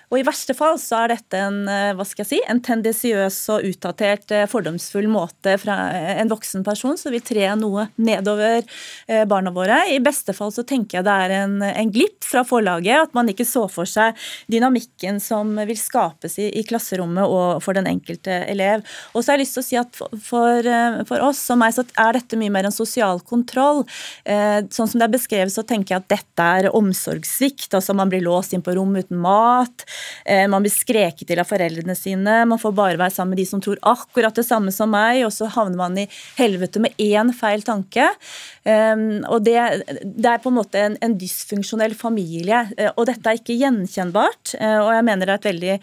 Speaker 10: Og I verste fall så er dette en, eh, hva skal jeg si, en tendensiøs og utdatert, eh, fordomsfull måte fra eh, en voksen person som vil tre noe nedover barna våre. I beste fall så tenker jeg det er en, en glipp fra forlaget, at man ikke så for seg dynamikken som vil skapes i, i klasserommet og for den enkelte elev. Og så har jeg lyst til å si at for, for oss og meg så er dette mye mer en sosial kontroll. Sånn som det er beskrevet, så tenker jeg at dette er omsorgssvikt. Altså man blir låst inn på rom uten mat. Eh, man blir skreket til av foreldrene sine. Man får bare være sammen med de som tror akkurat det samme som meg, og så havner man i helvete med én feil tanke. Ehm, og det, det er på en måte en, en, dysfunksjonell familie. Eh, og dette er ikke gjenkjennbart, eh, og jeg mener det er et veldig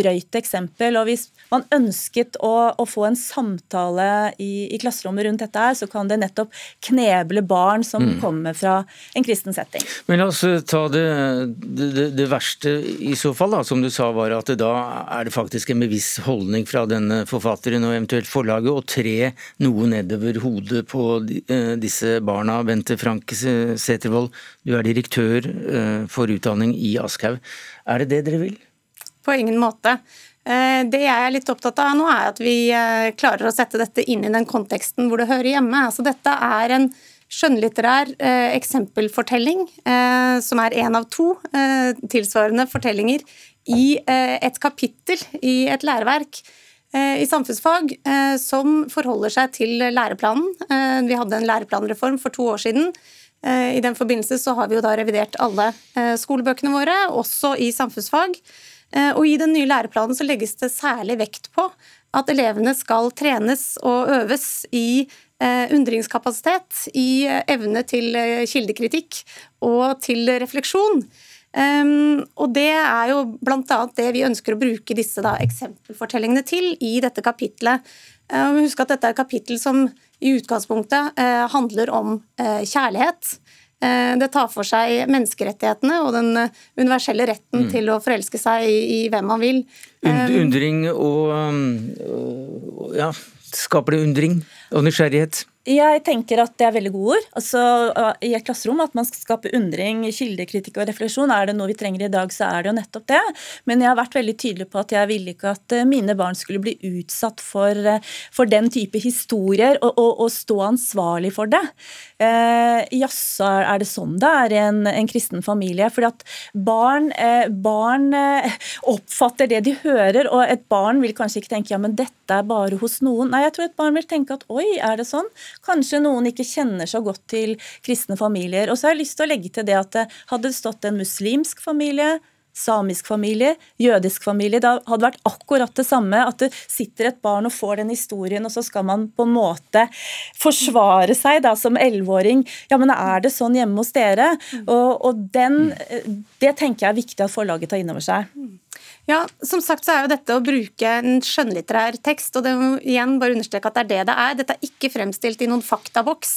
Speaker 10: drøyt eksempel. og hvis man ønsket å, å få en samtale i, i, klasserommet rundt dette her, så kan det nettopp kneble barn som mm. kommer fra en kristen setting.
Speaker 2: Men la oss ta det, det, det verste i så fall, da, som du sa, var at da er det faktisk en bevisst holdning fra denne forfatteren og eventuelt forlaget å tre noe nedover hodet på eh, disse barna. Bente Frank Setervold, du er direktør eh, for utdanning i Aschhaug. Er det det dere vil?
Speaker 11: På ingen måte. Eh, det jeg er litt opptatt av nå, er at vi klarer å sette dette inn i den konteksten hvor det hører hjemme. Altså, dette er en skjønnlitterær eh, eksempelfortelling, eh, som er én av to eh, tilsvarende fortellinger, i eh, et kapittel i et læreverk eh, i samfunnsfag eh, som forholder seg til læreplanen. vi hadde en læreplanreform for to år siden. I den forbindelse så har vi jo da revidert alle skolebøkene våre, også i samfunnsfag. Og I den nye læreplanen så legges det særlig vekt på at elevene skal trenes og øves i undringskapasitet, i evne til kildekritikk og til refleksjon. Og Det er jo bl.a. det vi ønsker å bruke disse da, eksempelfortellingene til i dette kapitlet. Husk at dette er et kapittel som i utgangspunktet handler om kjærlighet. Det tar for seg menneskerettighetene og den universelle retten mm. til å forelske seg i, i hvem man vil.
Speaker 2: Und, undring og Ja, skaper det undring og nysgjerrighet?
Speaker 10: Jeg tenker at det er veldig gode ord. Altså, I et klasserom at man skal skape undring, kildekritikk og refleksjon. Er det noe vi trenger i dag, så er det jo nettopp det. Men jeg har vært veldig tydelig på at jeg ville ikke at eh, mine barn skulle bli utsatt for, eh, for den type historier, og, og, og, stå ansvarlig for det. Eh, Jaså, er det sånn det er i en, en, kristen familie? Fordi at barn, eh, barn eh, oppfatter det de hører, og et barn vil kanskje ikke tenke ja, men dette er bare hos noen. Nei, jeg tror et barn vil tenke at oi, er det sånn? Kanskje noen ikke kjenner så godt til kristne familier. Og så har jeg lyst til å legge til det at det hadde stått en muslimsk familie, samisk familie, jødisk familie. Da hadde vært akkurat det samme. At det sitter et barn og får den historien, og så skal man på en måte forsvare seg da som elleveåring. Ja, men er det sånn hjemme hos dere? Og, og den, det tenker jeg er viktig at forlaget tar inn over seg.
Speaker 11: Ja, som sagt så er jo dette å bruke en skjønnlitterær tekst, og det må igjen bare understreke at det er det det er. Dette er ikke fremstilt i noen faktaboks.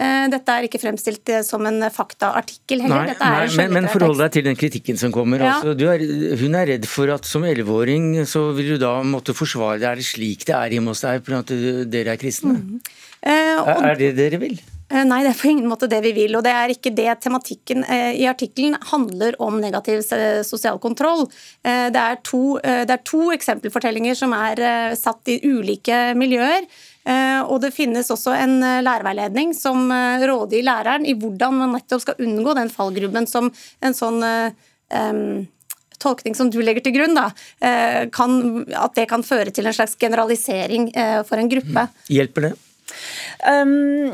Speaker 11: Eh, dette er ikke fremstilt eh, som en faktaartikkel heller. Nei, nei
Speaker 2: men, men forhold deg til den kritikken som kommer. Ja. Altså, er, hun er redd for at som elleveåring så vil du da måtte forsvare det. Er det slik det er hjemme hos deg, for at dere er kristne? Mm. Eh, og, er det dere vil?
Speaker 11: Eh, nei, det er på ingen måte det vi vil. Og det er ikke det tematikken eh, i artikkelen handler om negativ sosial kontroll. Eh, det er to, det er to eksempelfortellinger som er satt i ulike miljøer. Og det finnes også en lærerveiledning som råder læreren i hvordan man nettopp skal unngå den fallgrubben som en sånn um, tolkning som du legger til grunn, da, kan, at det kan føre til en slags generalisering for en gruppe.
Speaker 2: Hjelper det?
Speaker 10: Um,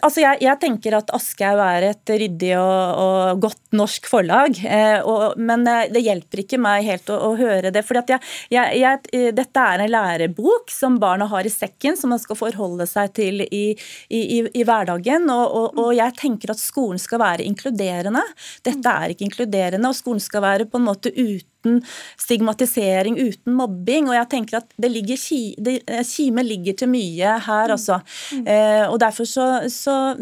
Speaker 10: altså jeg, jeg, tenker at Aschehoug er et ryddig og, og godt norsk forlag, eh, og, men eh, det hjelper ikke meg helt å, å høre det. for Dette er en lærebok som barna har i sekken, som man skal forholde seg til i, i, i, i hverdagen. Og, og, jeg tenker at skolen skal være inkluderende. Dette er ikke inkluderende, og skolen skal være på en måte ute uten stigmatisering, uten mobbing. Og jeg tenker at det ligger, det, kimen ligger til mye her, altså. Eh, og derfor så, så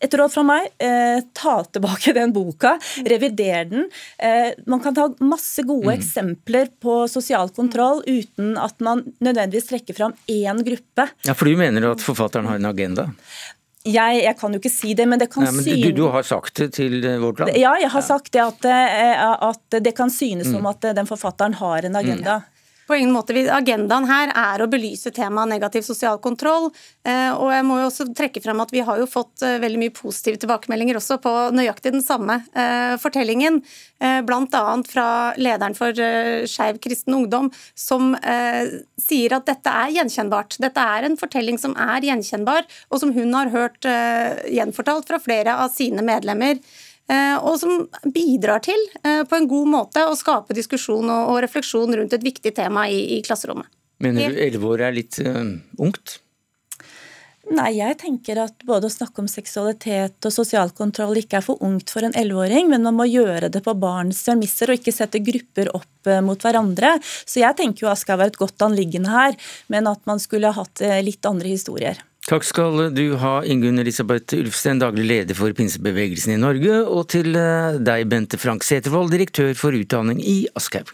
Speaker 10: et råd fra meg, eh, ta tilbake den boka, revider den. Eh, man kan ta masse gode mm. eksempler på sosial kontroll uten at man nødvendigvis trekker fram én gruppe.
Speaker 2: Ja, For du mener at forfatteren har en agenda?
Speaker 10: Jeg, jeg, kan jo ikke si det, men det kan
Speaker 2: Nei, synes du, du, har sagt det til eh, Vårt Land?
Speaker 10: Ja, jeg har ja. sagt det at, eh, at, det kan synes som mm. at den forfatteren har en agenda. Mm.
Speaker 11: På ingen måte. Agendaen her er å belyse temaet negativ sosial kontroll. Eh, og jeg må jo også trekke frem at vi har jo fått eh, veldig mye positive tilbakemeldinger også på nøyaktig den samme eh, fortellingen. Bl.a. fra lederen for Skeiv kristen ungdom, som sier at dette er gjenkjennbart. Dette er en fortelling som er gjenkjennbar, og som hun har hørt gjenfortalt fra flere av sine medlemmer. Eh, og som bidrar til eh, på en god måte å skape diskusjon og refleksjon rundt et viktig tema i, i klasserommet.
Speaker 2: Mener du elleve år er litt uh, ungt?
Speaker 10: Nei, jeg tenker at både å snakke om seksualitet og sosial kontroll ikke er for ungt for en elleveåring, men man må gjøre det på barns premisser og ikke sette grupper opp mot hverandre. Så jeg tenker jo at det skal være et godt anliggende her, men at man skulle hatt litt andre historier.
Speaker 2: Takk skal du ha, Ingunn Elisabeth Ulfsten, daglig leder for pinsebevegelsen i Norge, og til eh, deg, Bente Frank Setervold, direktør for utdanning i Aschehoug.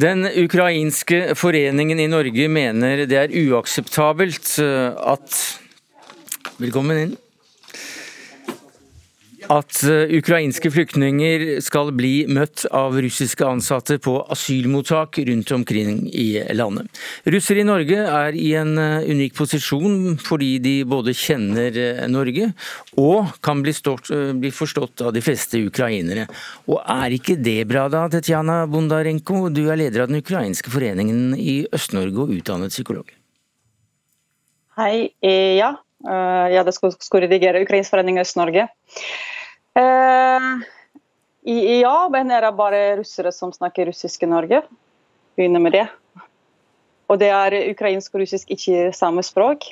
Speaker 2: Den ukrainske foreningen i Norge mener det er uakseptabelt eh, at Velkommen inn at eh, ukrainske flyktninger skal bli møtt av russiske ansatte på asylmottak rundt omkring i landet. Russere i Norge er i en eh, unik posisjon fordi de både kjenner eh, Norge og kan bli, stort, bli forstått av de fleste ukrainere. Og er ikke det bra da, Tetjana Bondarenko? Du er leder av den ukrainske foreningen i Øst-Norge og utdannet psykolog.
Speaker 12: Hei. Ja, Ja, det skulle, redigere Ukrainsk forening Øst-Norge. Ja, men er det bare russere som snakker russisk i Norge? Begynner med det. Og det er ukrainsk og russisk ikke samme språk.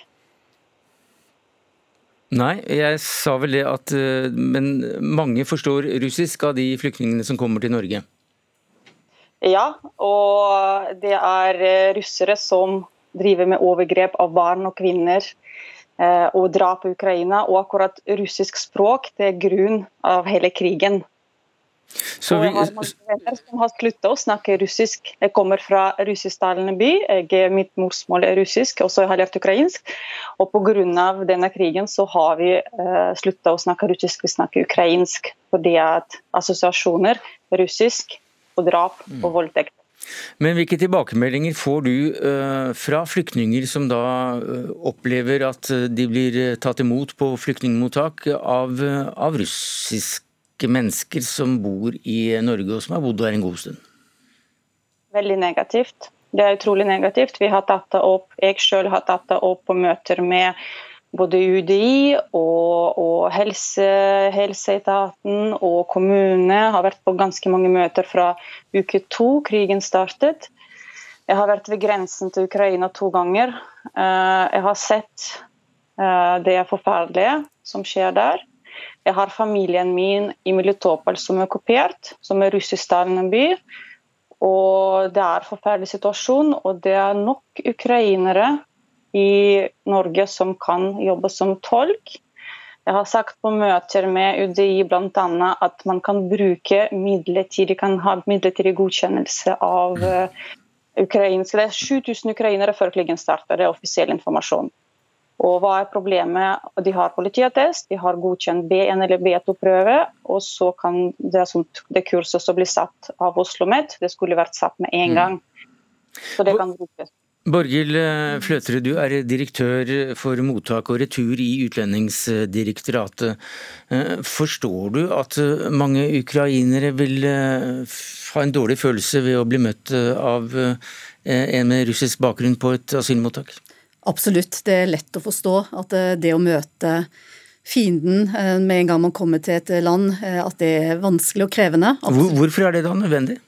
Speaker 2: Nei, jeg sa vel det at Men mange forstår russisk av de flyktningene som kommer til Norge?
Speaker 12: Ja, og det er russere som driver med overgrep av barn og kvinner og drap på Ukraina. Og akkurat russisk språk det er grunn av hele krigen. Så vi... Jeg har mange venner som har slutta å snakke russisk. Jeg kommer fra russisktalende by. Jeg, mitt morsmål er russisk, og så har jeg lært ukrainsk. Og pga. denne krigen så har vi uh, slutta å snakke russisk, vi snakker ukrainsk. Fordi at assosiasjoner russisk og drap og voldtekt.
Speaker 2: Men hvilke tilbakemeldinger får du uh, fra flyktninger som da uh, opplever at de blir tatt imot på flyktningmottak av, av russiske mennesker som bor i Norge og som har bodd her en god stund?
Speaker 12: Veldig negativt. Det er utrolig negativt. Vi har tatt det opp, Jeg selv har tatt det opp på møter med både UDI og, og helse, helseetaten og kommunene. Har vært på ganske mange møter fra uke to krigen startet. Jeg har vært ved grensen til Ukraina to ganger. Eh, jeg har sett eh, det forferdelige som skjer der. Jeg har familien min i Militopol som er okkupert, som er russisktalende by. Og det er en forferdelig situasjon, og det er nok ukrainere i Norge som kan jobbe som tolk. Jeg har sagt på møter med UDI bl.a. at man kan bruke midlertidig, kan ha midlertidig godkjennelse av ukrainsk ukrainske Det er 7000 ukrainere før krigen starter, det er offisiell informasjon. Og hva er problemet? De har politiattest, de har godkjent B1 eller B2-prøve, og så kan det, det kurset som blir satt av Oslo OsloMet, det skulle vært satt med en mm. gang. Så det kan brukes.
Speaker 2: Borghild Fløtre, Fløterud, du er direktør for mottak og retur i Utlendingsdirektoratet. Eh, forstår du at eh, mange ukrainere vil ha en dårlig følelse ved å bli møtt av en med russisk bakgrunn på et asylmottak?
Speaker 13: Absolutt. Det er lett å forstå at eh, det å møte fienden eh, med en gang man kommer til et land, eh, at det er vanskelig og krevende.
Speaker 2: Hvorfor er det da nødvendig?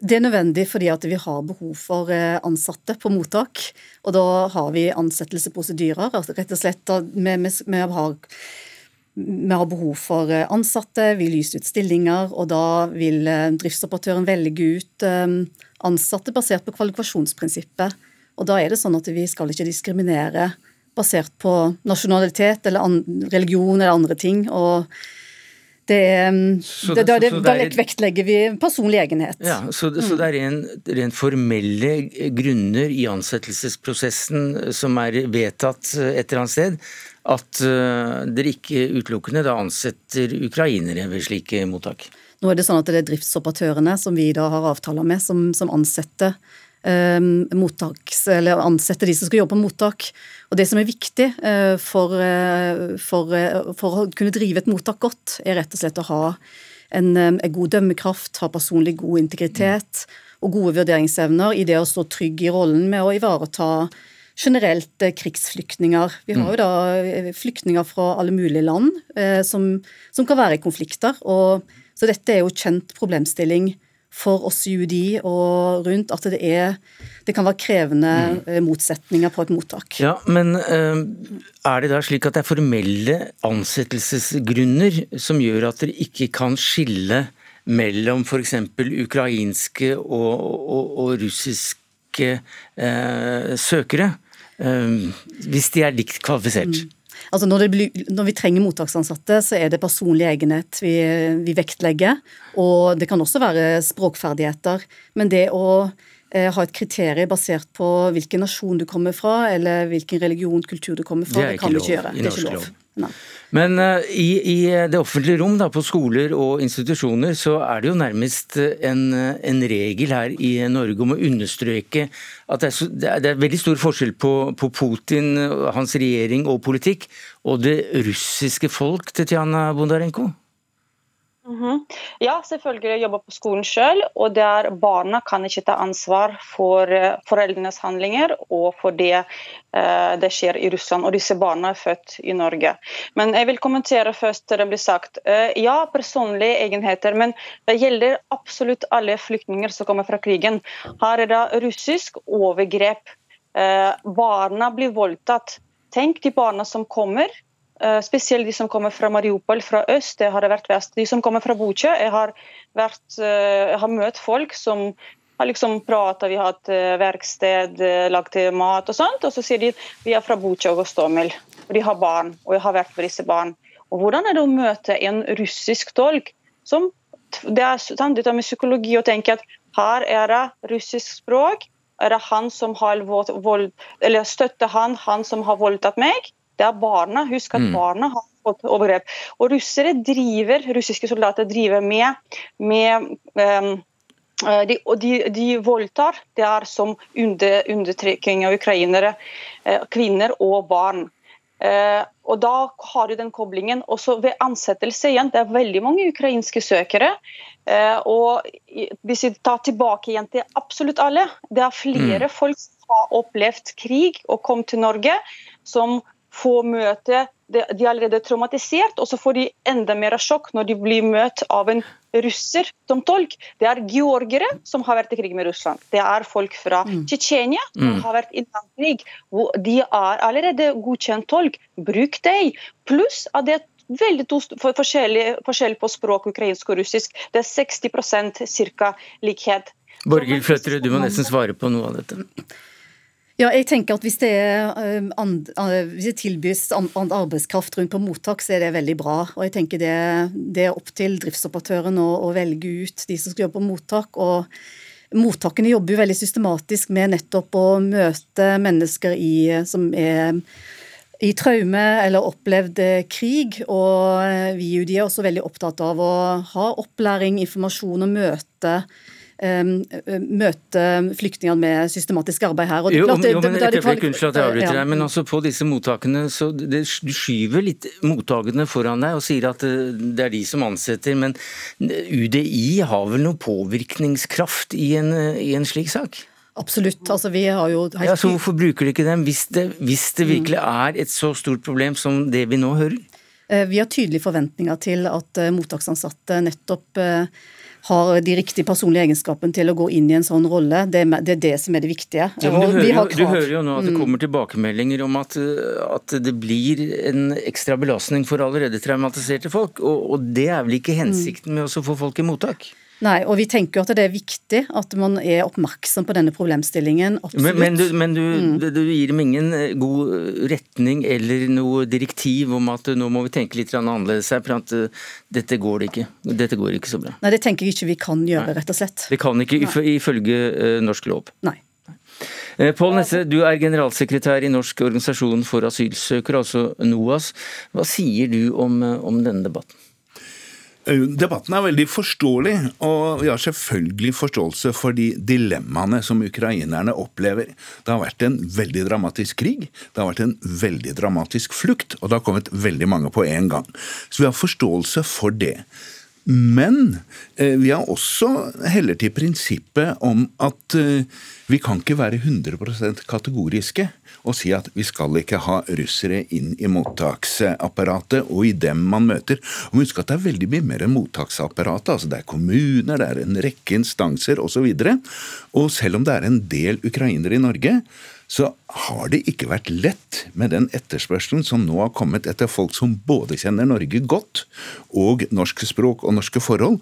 Speaker 13: Det er nødvendig fordi at vi har behov for ansatte på mottak. Og da har vi ansettelsesprosedyrer. Altså rett og slett vi, vi, vi, har, vi har behov for ansatte, vi lyser ut stillinger, og da vil driftsoperatøren velge ut ansatte basert på kvalifikasjonsprinsippet. Og da er det sånn at vi skal ikke diskriminere basert på nasjonalitet eller religion eller andre ting. og det, det, det, det, da vektlegger vi personlig egenhet.
Speaker 2: Ja, så, så det er ren, rent formelle grunner i ansettelsesprosessen som er vedtatt et eller annet sted, at uh, dere ikke utelukkende da ansetter ukrainere ved slike mottak?
Speaker 13: Nå er det sånn at det er driftsoperatørene som vi da har avtaler med, som, som ansetter mottaks, eller ansette de som skal jobbe på mottak. Og Det som er viktig eh, for, eh, for, eh, for, å kunne drive et mottak godt, er rett og slett å ha en, en god dømmekraft, ha personlig god integritet og gode vurderingsevner i det å stå trygg i rollen med å ivareta generelt krigsflyktninger. Vi har jo da flyktninger fra alle mulige land som, som kan være i konflikter. og så dette er jo kjent problemstilling for oss i UDI og rundt at det, er, det kan være krevende mm. Eh, motsetninger på et mottak.
Speaker 2: Ja, Men eh, er det da slik at det er formelle ansettelsesgrunner som gjør at dere ikke kan skille mellom f.eks. ukrainske og, og, og russiske eh, søkere, eh, hvis de er likt kvalifisert? Mm.
Speaker 13: Altså når, blir, når, vi trenger mottaksansatte, så er det personlig egenhet vi, vi, vektlegger. Og det kan også være språkferdigheter. Men det å eh, ha et kriterium basert på hvilken nasjon du kommer fra, eller hvilken religion, kultur du kommer fra, det, det kan vi ikke gjøre. Det er ikke lov.
Speaker 2: Men uh, i, i, det offentlige rom, da, på skoler og institusjoner, så er det jo nærmest en, en regel her i Norge om å understreke at det er, så, det er, det er veldig stor forskjell på, på, Putin, hans regjering og politikk, og det russiske folk, Tetjana Bondarenko?
Speaker 12: Mm -hmm. Ja, selvfølgelig. Jeg jobber på skolen selv, og barna kan ikke ta ansvar for uh, foreldrenes handlinger og for det uh, det skjer i Russland. Og disse barna er født i Norge. Men jeg vil kommentere først det blir sagt. Uh, ja, personlige egenheter, men det gjelder absolutt alle flyktninger som kommer fra krigen. Her er det russisk overgrep. barna blir voldtatt. Tenk de barna som kommer Eh, spesielt de som kommer fra Mariupol, fra øst. Det har det vært vest. De som kommer fra Butsja. Jeg har, vært, eh, jeg har møtt folk som har liksom prata, vi har hatt eh, verksted, lagd mat og sånt. Og så sier de vi er fra Butsja og Gostomel. Og de har barn, og jeg har vært med disse barn. Og hvordan er det å møte en russisk tolk som Det er samtidig med psykologi å tenke at her er det russisk språk. Er det han som har vold, eller støtter han han som har voldtatt meg? Det er barna. Husk at mm. barna har fått overgrep. Og russere driver, russiske soldater driver med, med um, de, de, de, voldtar. Det er som under, undertrykking av ukrainere, eh, kvinner og barn. Eh, og Da har du den koblingen. Også ved ansettelse igjen, det er veldig mange ukrainske søkere. Og Hvis vi tar tilbake igjen til absolutt alle, det er flere mm. folk som har opplevd krig og kom til Norge, som få møte De er allerede traumatisert, og så får de enda mer sjokk når de blir møtt av en russer som tolk. Det er georgere som har vært i krig med Russland. Det er folk fra mm. Tsjetsjenia som mm. har vært i krig. De er allerede godkjent tolk. Bruk dem. Pluss at det er veldig to forskjell på språk, ukrainsk og russisk. Det er 60% ca. likhet.
Speaker 2: Borghild Fløtterud, du må nesten svare på noe av dette.
Speaker 13: Ja, jeg tenker at Hvis det, er, and, hvis det tilbys arbeidskraft rundt på mottak, så er det veldig bra. Og jeg tenker Det, det er opp til driftsoperatøren å, å, velge ut de som skal jobbe på mottak. og Mottakene jobber jo veldig systematisk med nettopp å møte mennesker i, som er i traume eller opplevd krig. Og vi i UDI er også veldig opptatt av å ha opplæring, informasjon og møte møte flyktningene med systematisk arbeid her.
Speaker 2: jo, klart, det, jo, men et øyeblikk, unnskyld at jeg avbryter deg, men altså på disse mottakene så det, Du skyver litt mottakene foran deg og sier at det er de som ansetter, men UDI har vel noe påvirkningskraft i en, i en slik sak?
Speaker 13: Absolutt. altså vi har jo...
Speaker 2: Ja, så Hvorfor bruker de ikke dem, hvis det, hvis det virkelig er et så stort problem som det vi nå hører?
Speaker 13: Eh, vi har tydelige forventninger til at eh, mottaksansatte nettopp eh, har de riktige personlige egenskapene til å gå inn i en sånn rolle. Det, det er det som er det viktige.
Speaker 2: Ja, du, hører jo, du, hører jo, nå at det mm. kommer tilbakemeldinger om at, at, det blir en ekstra belastning for allerede traumatiserte folk. Og, og det er vel ikke hensikten med å få folk i mottak?
Speaker 13: Nei, og vi tenker jo at det er viktig at man er oppmerksom på denne problemstillingen.
Speaker 2: Absolutt. Men, men, du, men du, mm. du, gir dem ingen eh, god retning eller noe direktiv om at nå må vi tenke litt annerledes her, for at dette går det ikke. Dette går ikke så bra.
Speaker 13: Nei, det tenker jeg ikke vi kan gjøre, rett og slett.
Speaker 2: Det kan ikke ifølge uh, norsk lov.
Speaker 13: Nei.
Speaker 2: Pål Nesse, du er generalsekretær i Norsk organisasjon for asylsøkere, altså NOAS. Hva sier du om, om denne debatten?
Speaker 14: Eh, debatten er veldig forståelig, og vi har selvfølgelig forståelse for de dilemmaene som ukrainerne opplever. Det har vært en veldig dramatisk krig, det har vært en veldig dramatisk flukt, og det har kommet veldig mange på en gang. Så vi har forståelse for det. Men eh, vi har også heller til prinsippet om at eh, vi kan ikke være 100% kategoriske og si at vi skal ikke ha russere inn i mottaksapparatet og i dem man møter. Og Husk at det er veldig mye mer enn mottaksapparatet. altså Det er kommuner, det er en rekke instanser osv. Og, så og selv om det er en del ukrainere i Norge, så har det ikke vært lett med den etterspørselen som nå har kommet etter folk som både kjenner Norge godt, og norsk språk og norske forhold,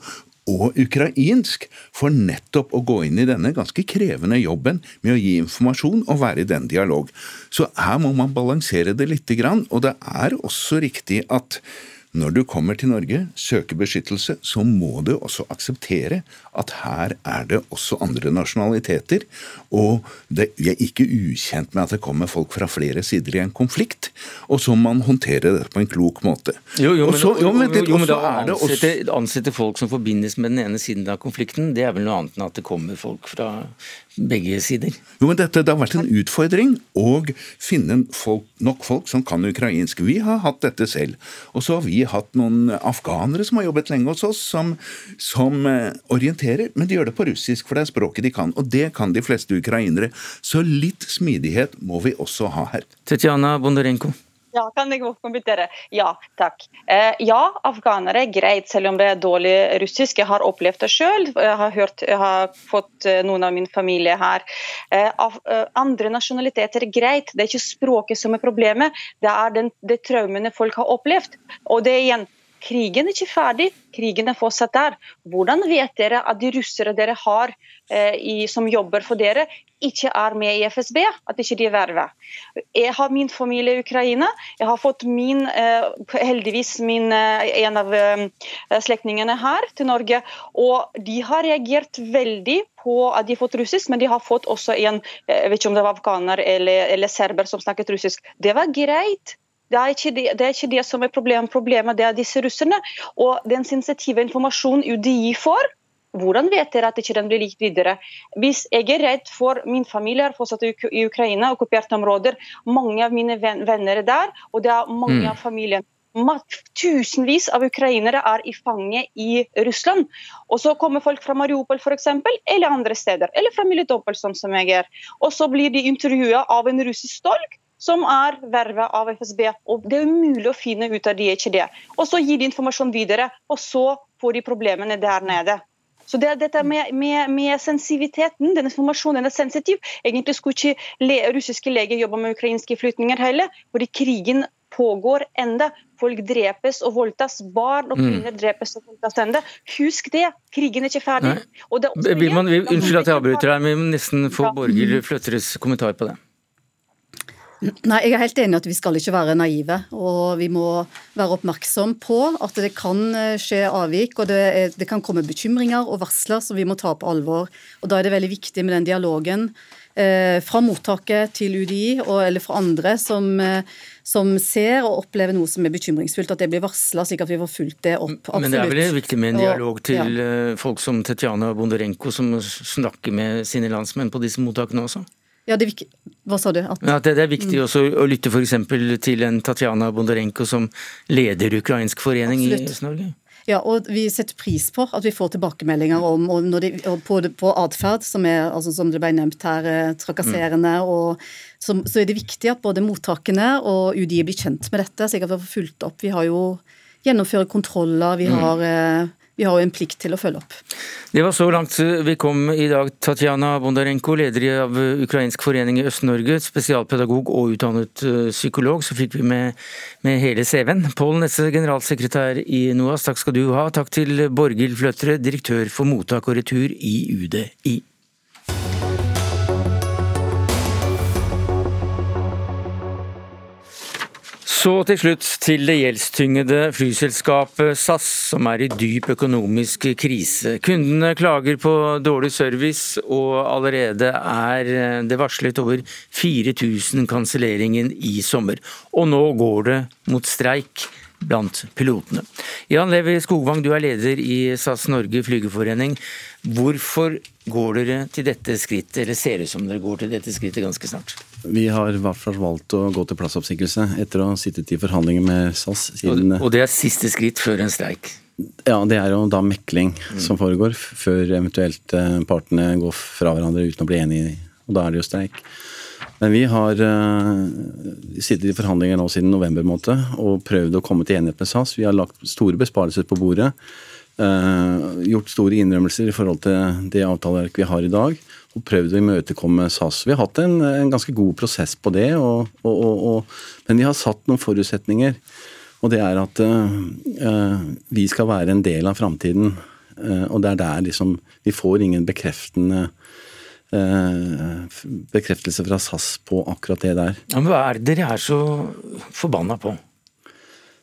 Speaker 14: og ukrainsk for nettopp å gå inn i denne ganske krevende jobben med å gi informasjon og være i den dialog. Så her må man balansere det lite grann, og det er også riktig at når du kommer til Norge, søker beskyttelse, så må du også akseptere at her er det også andre nasjonaliteter. Og det, vi er ikke ukjent med at det kommer folk fra flere sider i en konflikt. Og så må man håndtere det på en klok måte.
Speaker 2: Jo, jo, men, jo, men, det, jo, men da ansette, ansette folk som forbindes med den ene siden av konflikten, det er vel noe annet enn at det kommer folk fra begge sider.
Speaker 14: Jo, men dette, Det har vært en utfordring å finne folk, nok folk som kan ukrainsk. Vi har hatt dette selv. Og så har vi hatt noen afghanere som har jobbet lenge hos oss, som, som eh, orienterer, men de gjør det på russisk, for det er språket de kan. Og det kan de fleste ukrainere. Så litt smidighet må vi også ha her.
Speaker 2: Tetjana Bondarenko.
Speaker 12: Ja, kan jeg kommentere? Ja, takk. Eh, ja, afghanere er greit, selv om det er dårlig russisk. Jeg har opplevd det sjøl. Jeg har, hørt, jeg har fått eh, noen av min familie her. Eh, andre nasjonaliteter er greit. Det er ikke språket som er problemet, det er den, det traumene folk har opplevd. Og det er igjen Krigen er ikke ferdig, krigen er fortsatt der. Hvordan vet dere at de russere dere har eh, i, som jobber for dere, ikke er med i FSB? At ikke de er vervet? Jeg har min familie i Ukraina. Jeg har fått min, eh, heldigvis min, eh, en av eh, slektningene her til Norge. Og de har reagert veldig på at de har fått russisk, men de har fått også en eh, jeg vet ikke om det var afghaner eller, eller serber som snakket russisk. Det var greit. Det er, det, det er ikke det som er problemet. Problemet det er disse russerne. Og den sensitive informasjonen UDI får, hvordan vet dere at ikke den blir likt videre? Hvis jeg er redd for min familie er fortsatt i Ukraina, okkuperte områder, mange av mine venner er der, og det er mange
Speaker 2: Mm.
Speaker 12: av familien Tusenvis av ukrainere er i fange i Russland. Og så kommer folk fra Mariupol for eksempel, eller andre steder, eller fra Melitopol, sånn som jeg er. Og så blir de intervjua av en russisk tolk som er vervet av FSB. Og Det er umulig å finne ut av de ikke det. Og så gir de informasjon videre, og så får de problemene der nede. Så det er dette med, med, med sensitiviteten, den informasjonen er sensitiv. Egentlig skulle ikke le, russiske leger jobbe med ukrainske flyktninger heller, fordi krigen pågår enda. Folk drepes og voldtas. Barn og
Speaker 2: Mm.
Speaker 12: kvinner drepes og voldtas enda. Husk det, krigen er ikke ferdig. Er også
Speaker 2: Vil man, vil, unnskyld at jeg avbryter deg, men vi må nesten få Borghild Fløtteres kommentar på det.
Speaker 13: Nei, Jeg er helt enig i at vi skal ikke være naive. Og vi må være oppmerksom på at det kan eh, skje avvik, og det, er, det kan komme bekymringer og varsler som vi må ta på alvor. Og Da er det veldig viktig med den dialogen eh, fra mottaket til UDI og, eller fra andre som, eh, som ser og opplever noe som er bekymringsfullt, at det blir varsla, slik at vi får fulgt det opp. Absolutt.
Speaker 2: Men det er vel viktig med en dialog
Speaker 13: Og-
Speaker 2: til
Speaker 13: ja.
Speaker 2: eh, folk som Tetjana Bondarenko, som snakker med sine landsmenn på disse mottakene også?
Speaker 13: Ja, det Hva sa du? At,
Speaker 2: At det, det er viktig
Speaker 13: Mm.
Speaker 2: også å lytte f.eks. til en Tatjana Bondarenko som leder ukrainsk forening i Øst-Norge?
Speaker 13: Ja, og vi setter pris på at vi får tilbakemeldinger om når de, på, på atferd, som, er, altså, som det ble nevnt her, trakasserende. trakasserende. og så, så er det viktig at både mottakene og UDI blir kjent med dette, slik at vi får fulgt opp. Vi har jo gjennomfører kontroller, vi
Speaker 2: Mm.
Speaker 13: har, eh, vi har jo en plikt til å følge opp.
Speaker 2: Det var så langt vi kom i dag. Tatjana Bondarenko, leder av Ukrainsk forening i Øst-Norge, spesialpedagog og utdannet eh, psykolog. Så fikk vi med, med hele CV-en. Pål Nesse, generalsekretær i NOAS, takk skal du ha. Takk til Borghild Fløtre, direktør for mottak og retur i UDI. Så til slutt til det gjeldstyngede flyselskapet SAS, som er i dyp økonomisk krise. Kundene klager på dårlig service, og allerede er det varslet over 4000 kanselleringer i sommer. Og nå går det mot streik blant pilotene. Jan Levi Skogvang, du er leder i SAS Norge flygerforening. Hvorfor går dere til dette skrittet, eller ser det ut som dere går til dette skrittet ganske snart?
Speaker 15: Vi har i hvert fall valgt å gå til plassoppsigelse etter å ha sittet i forhandlinger med SAS siden
Speaker 2: Og det er siste skritt før en streik?
Speaker 15: Ja, det er jo da mekling som foregår, før eventuelt eh, partene går fra hverandre uten å bli enige, og da er det jo streik. Men vi har uh, sittet i forhandlinger nå siden november måned, og prøvd å komme til enighet med SAS. Vi har lagt store besparelser på bordet. Uh, gjort store innrømmelser i forhold til det avtaleverket vi har i dag. Og prøvd å imøtekomme SAS. Vi har hatt en, en ganske god prosess på det, og, og, og, men vi har satt noen forutsetninger. Og det er at eh, vi skal være en del av framtiden. Uh, og det er der liksom Vi får ingen bekreftende uh, bekreftelse fra SAS på akkurat det der.
Speaker 2: Ja, men hva er det dere er så forbanna på?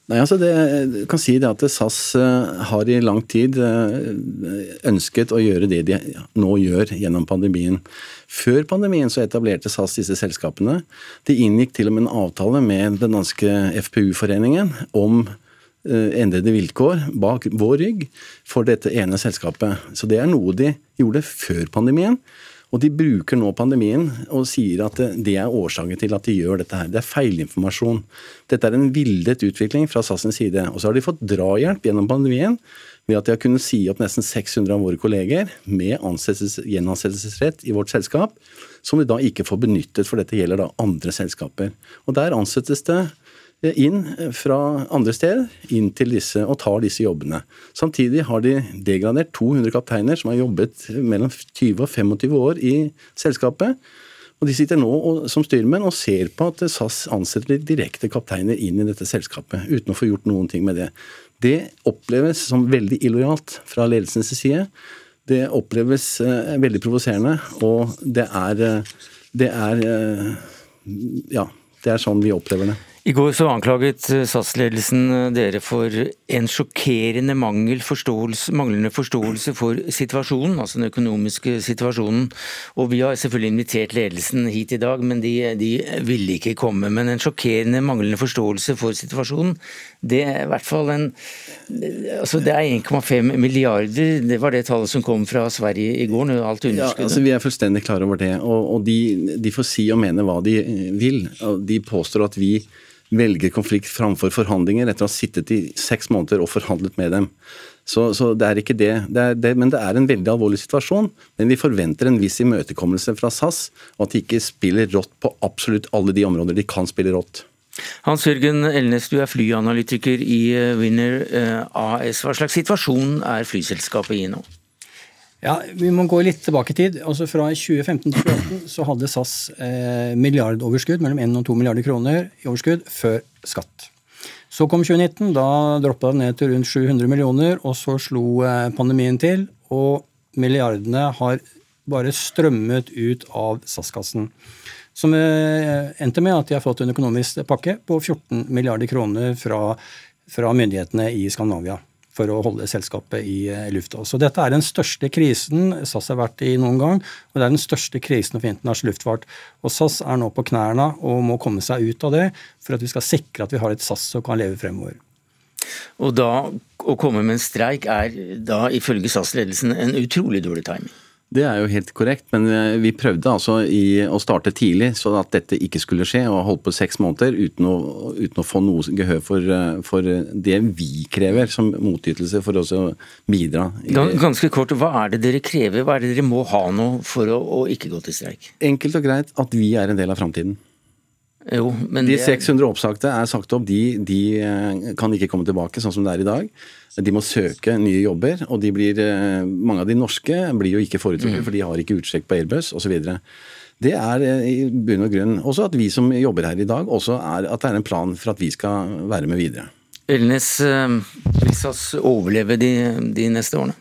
Speaker 15: Nei, altså det, jeg kan si det at SAS eh, har i lang tid eh, ønsket å gjøre det de nå gjør gjennom pandemien. Før pandemien så etablerte SAS disse selskapene. De inngikk til og med en avtale med den danske FPU-foreningen om eh, endrede vilkår bak vår rygg for dette ene selskapet. Så det er noe de gjorde før pandemien. Og de bruker nå pandemien og sier at det er årsaken til at de gjør dette her. Det er feilinformasjon. Dette er en villet utvikling fra SAS' side. Og så har de fått drahjelp gjennom pandemien ved at de har kunnet si opp nesten 600 av våre kolleger med gjenansettelsesrett i vårt selskap, som vi da ikke får benyttet, for dette gjelder da andre selskaper. Og der ansettes det inn fra andre steder inn til disse og tar disse jobbene. Samtidig har de degradert 200 kapteiner som har jobbet mellom 20 og 25 år i selskapet. Og De sitter nå og, som styrmenn og ser på at SAS ansetter direkte kapteiner inn i dette selskapet, uten å få gjort noen ting med det. Det oppleves som veldig illojalt fra ledelsens side. Det oppleves eh, veldig provoserende, og det er, eh, det er eh, Ja, det er sånn vi opplever det.
Speaker 2: I går så anklaget eh, SAS-ledelsen eh, dere for en sjokkerende mangel forståelse, manglende forståelse for situasjonen, altså den økonomiske situasjonen. Og vi har selvfølgelig invitert ledelsen hit i dag, men de, de ville ikke komme. Men en sjokkerende manglende forståelse for situasjonen, det er i hvert fall en altså Det er 1,5 milliarder, det var det tallet som kom fra Sverige i går, når alt underskuddet.
Speaker 15: Ja, altså Vi er fullstendig klar over det, og, og de, de får si og mene hva de vil. De påstår at vi velger konflikt framfor forhandlinger etter å ha sittet i seks måneder og forhandlet med dem. Så, så det er ikke det. det, er det. Men det er en veldig alvorlig situasjon. Men vi forventer en viss imøtekommelse fra SAS, og at de ikke spiller rått på absolutt alle de områder de kan spille rått.
Speaker 2: Hans Jørgen Elnes, du er flyanalytiker i eh, Winner eh, AS. Hva slags situasjon er flyselskapet i nå?
Speaker 16: Ja, Vi må gå litt tilbake i tid. Altså Fra 2015 til 2018 så hadde SAS eh, milliardoverskudd, mellom 1 og 2 milliarder kroner i overskudd før skatt. Så kom 2019, da droppa det ned til rundt 700 millioner, og så slo eh, pandemien til, og milliardene har bare strømmet ut av SAS-kassen. Som eh, endte med at de har fått en økonomisk pakke på 14 milliarder kroner fra, fra myndighetene i Skandinavia for å holde selskapet i eh, lufta. Så dette er den største krisen SAS har vært i noen gang, og det er den største krisen for internasjonal luftfart. Og SAS er nå på knærne og må komme seg ut av det for at vi skal sikre at vi har et SAS som kan leve fremover.
Speaker 2: Og da å komme med en streik er da ifølge SAS-ledelsen en utrolig dårlig timing?
Speaker 15: Det er jo helt korrekt, men eh, vi prøvde altså i, å starte tidlig så at dette ikke skulle skje, og holdt på seks måneder uten å, uten å få noe gehør for, eh, for, det vi krever som motytelse for oss å bidra.
Speaker 2: Ganske kort, hva er det dere krever, hva er det dere må ha nå for å, å ikke gå til streik?
Speaker 15: Enkelt og greit at vi er en del av framtiden.
Speaker 2: Jo, men
Speaker 15: de 600 oppsagte er sagt opp, de, de, eh, kan ikke komme tilbake sånn som det er i dag. De må søke nye jobber, og de blir, eh, mange av de norske blir jo ikke foretrukket, mm. for de har ikke utsjekk på Airbus osv. Det er eh, i bunn og grunn også at vi som jobber her i dag, også er at det er en plan for at vi skal være med videre.
Speaker 2: Elnes, vil SAS overleve de, de neste årene?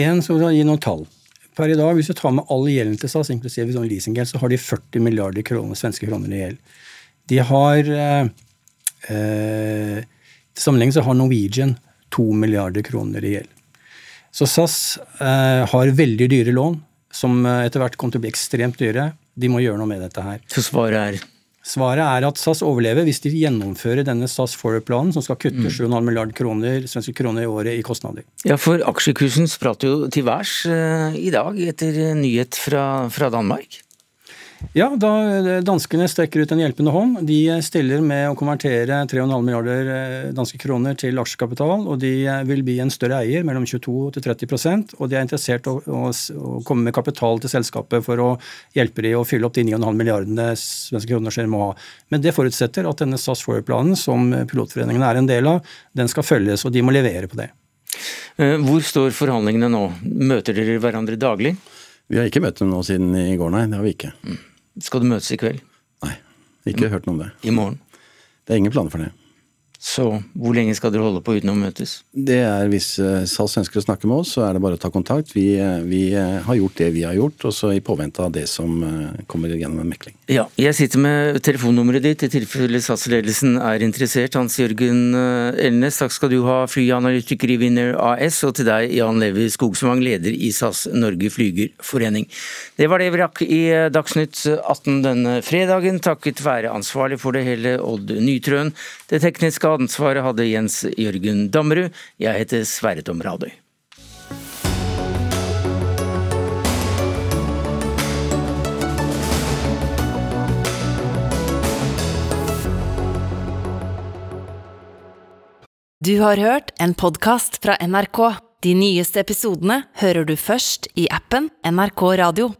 Speaker 16: En, så vil jeg gi noen tall. Per i dag, hvis du tar med all gjelden til SAS, inklusive sånn leasinggjeld, så har de 40 milliarder kroner, svenske kroner i gjeld. De har eh, eh, Til sammenligning så har Norwegian 2 milliarder kroner i gjeld. Så SAS eh, har veldig dyre lån, som eh, etter hvert kommer til å bli ekstremt dyre. De må gjøre noe med dette her.
Speaker 2: Så svaret er?
Speaker 16: Svaret er at SAS overlever hvis de gjennomfører denne SAS Forward-planen, som skal kutte mm. 7,5 milliarder kroner, svenske kroner i året i kostnader.
Speaker 2: Ja, for aksjekursen spratt jo til værs uh, i dag etter nyhet fra, fra Danmark.
Speaker 16: Ja, da danskene strekker ut en hjelpende hånd. De stiller med å konvertere 3,5 milliarder eh, danske kroner til aksjekapital, og de eh, vil bli en større eier, mellom 22 til 30% og de er interessert i å, å, å, komme med kapital til selskapet for å hjelpe dem å fylle opp de 9,5 milliardene svenske kroner de må ha. Men det forutsetter at denne SAS Forward-planen, som pilotforeningene er en del av, den skal følges, og de må levere på det.
Speaker 2: Eh, hvor står forhandlingene nå? Møter dere hverandre daglig?
Speaker 15: Vi har ikke møtt dem nå siden i går, nei. Det har vi ikke. Mm.
Speaker 2: Skal du møtes i kveld?
Speaker 15: Nei, ikke hørt noe om det.
Speaker 2: I morgen?
Speaker 15: Det er ingen planer for det.
Speaker 2: Så hvor lenge skal dere holde på uten å møtes?
Speaker 15: Det er Hvis uh, SAS ønsker å snakke med oss, så er det bare å ta kontakt. Vi, uh, vi uh, har gjort det vi har gjort, og så i påvente av det som kommer gjennom en mekling.
Speaker 2: Ja, Jeg sitter med telefonnummeret ditt i tilfelle SAS-ledelsen er interessert. Hans Jørgen Elnes, takk skal du ha, flyanalytiker i Winner AS, og til deg Jan Levi Skogsvang, leder i SAS Norge Flygerforening. Det var det vi rakk i Dagsnytt 18 denne fredagen, takket være ansvarlig for det hele, Odd Nytrøen. Det tekniske Ansvaret hadde Jens Jørgen Dammerud. Jeg heter Sverre Tom Radøy.
Speaker 1: Du har hørt en podkast fra NRK. De nyeste episodene hører du først i appen NRK Radio.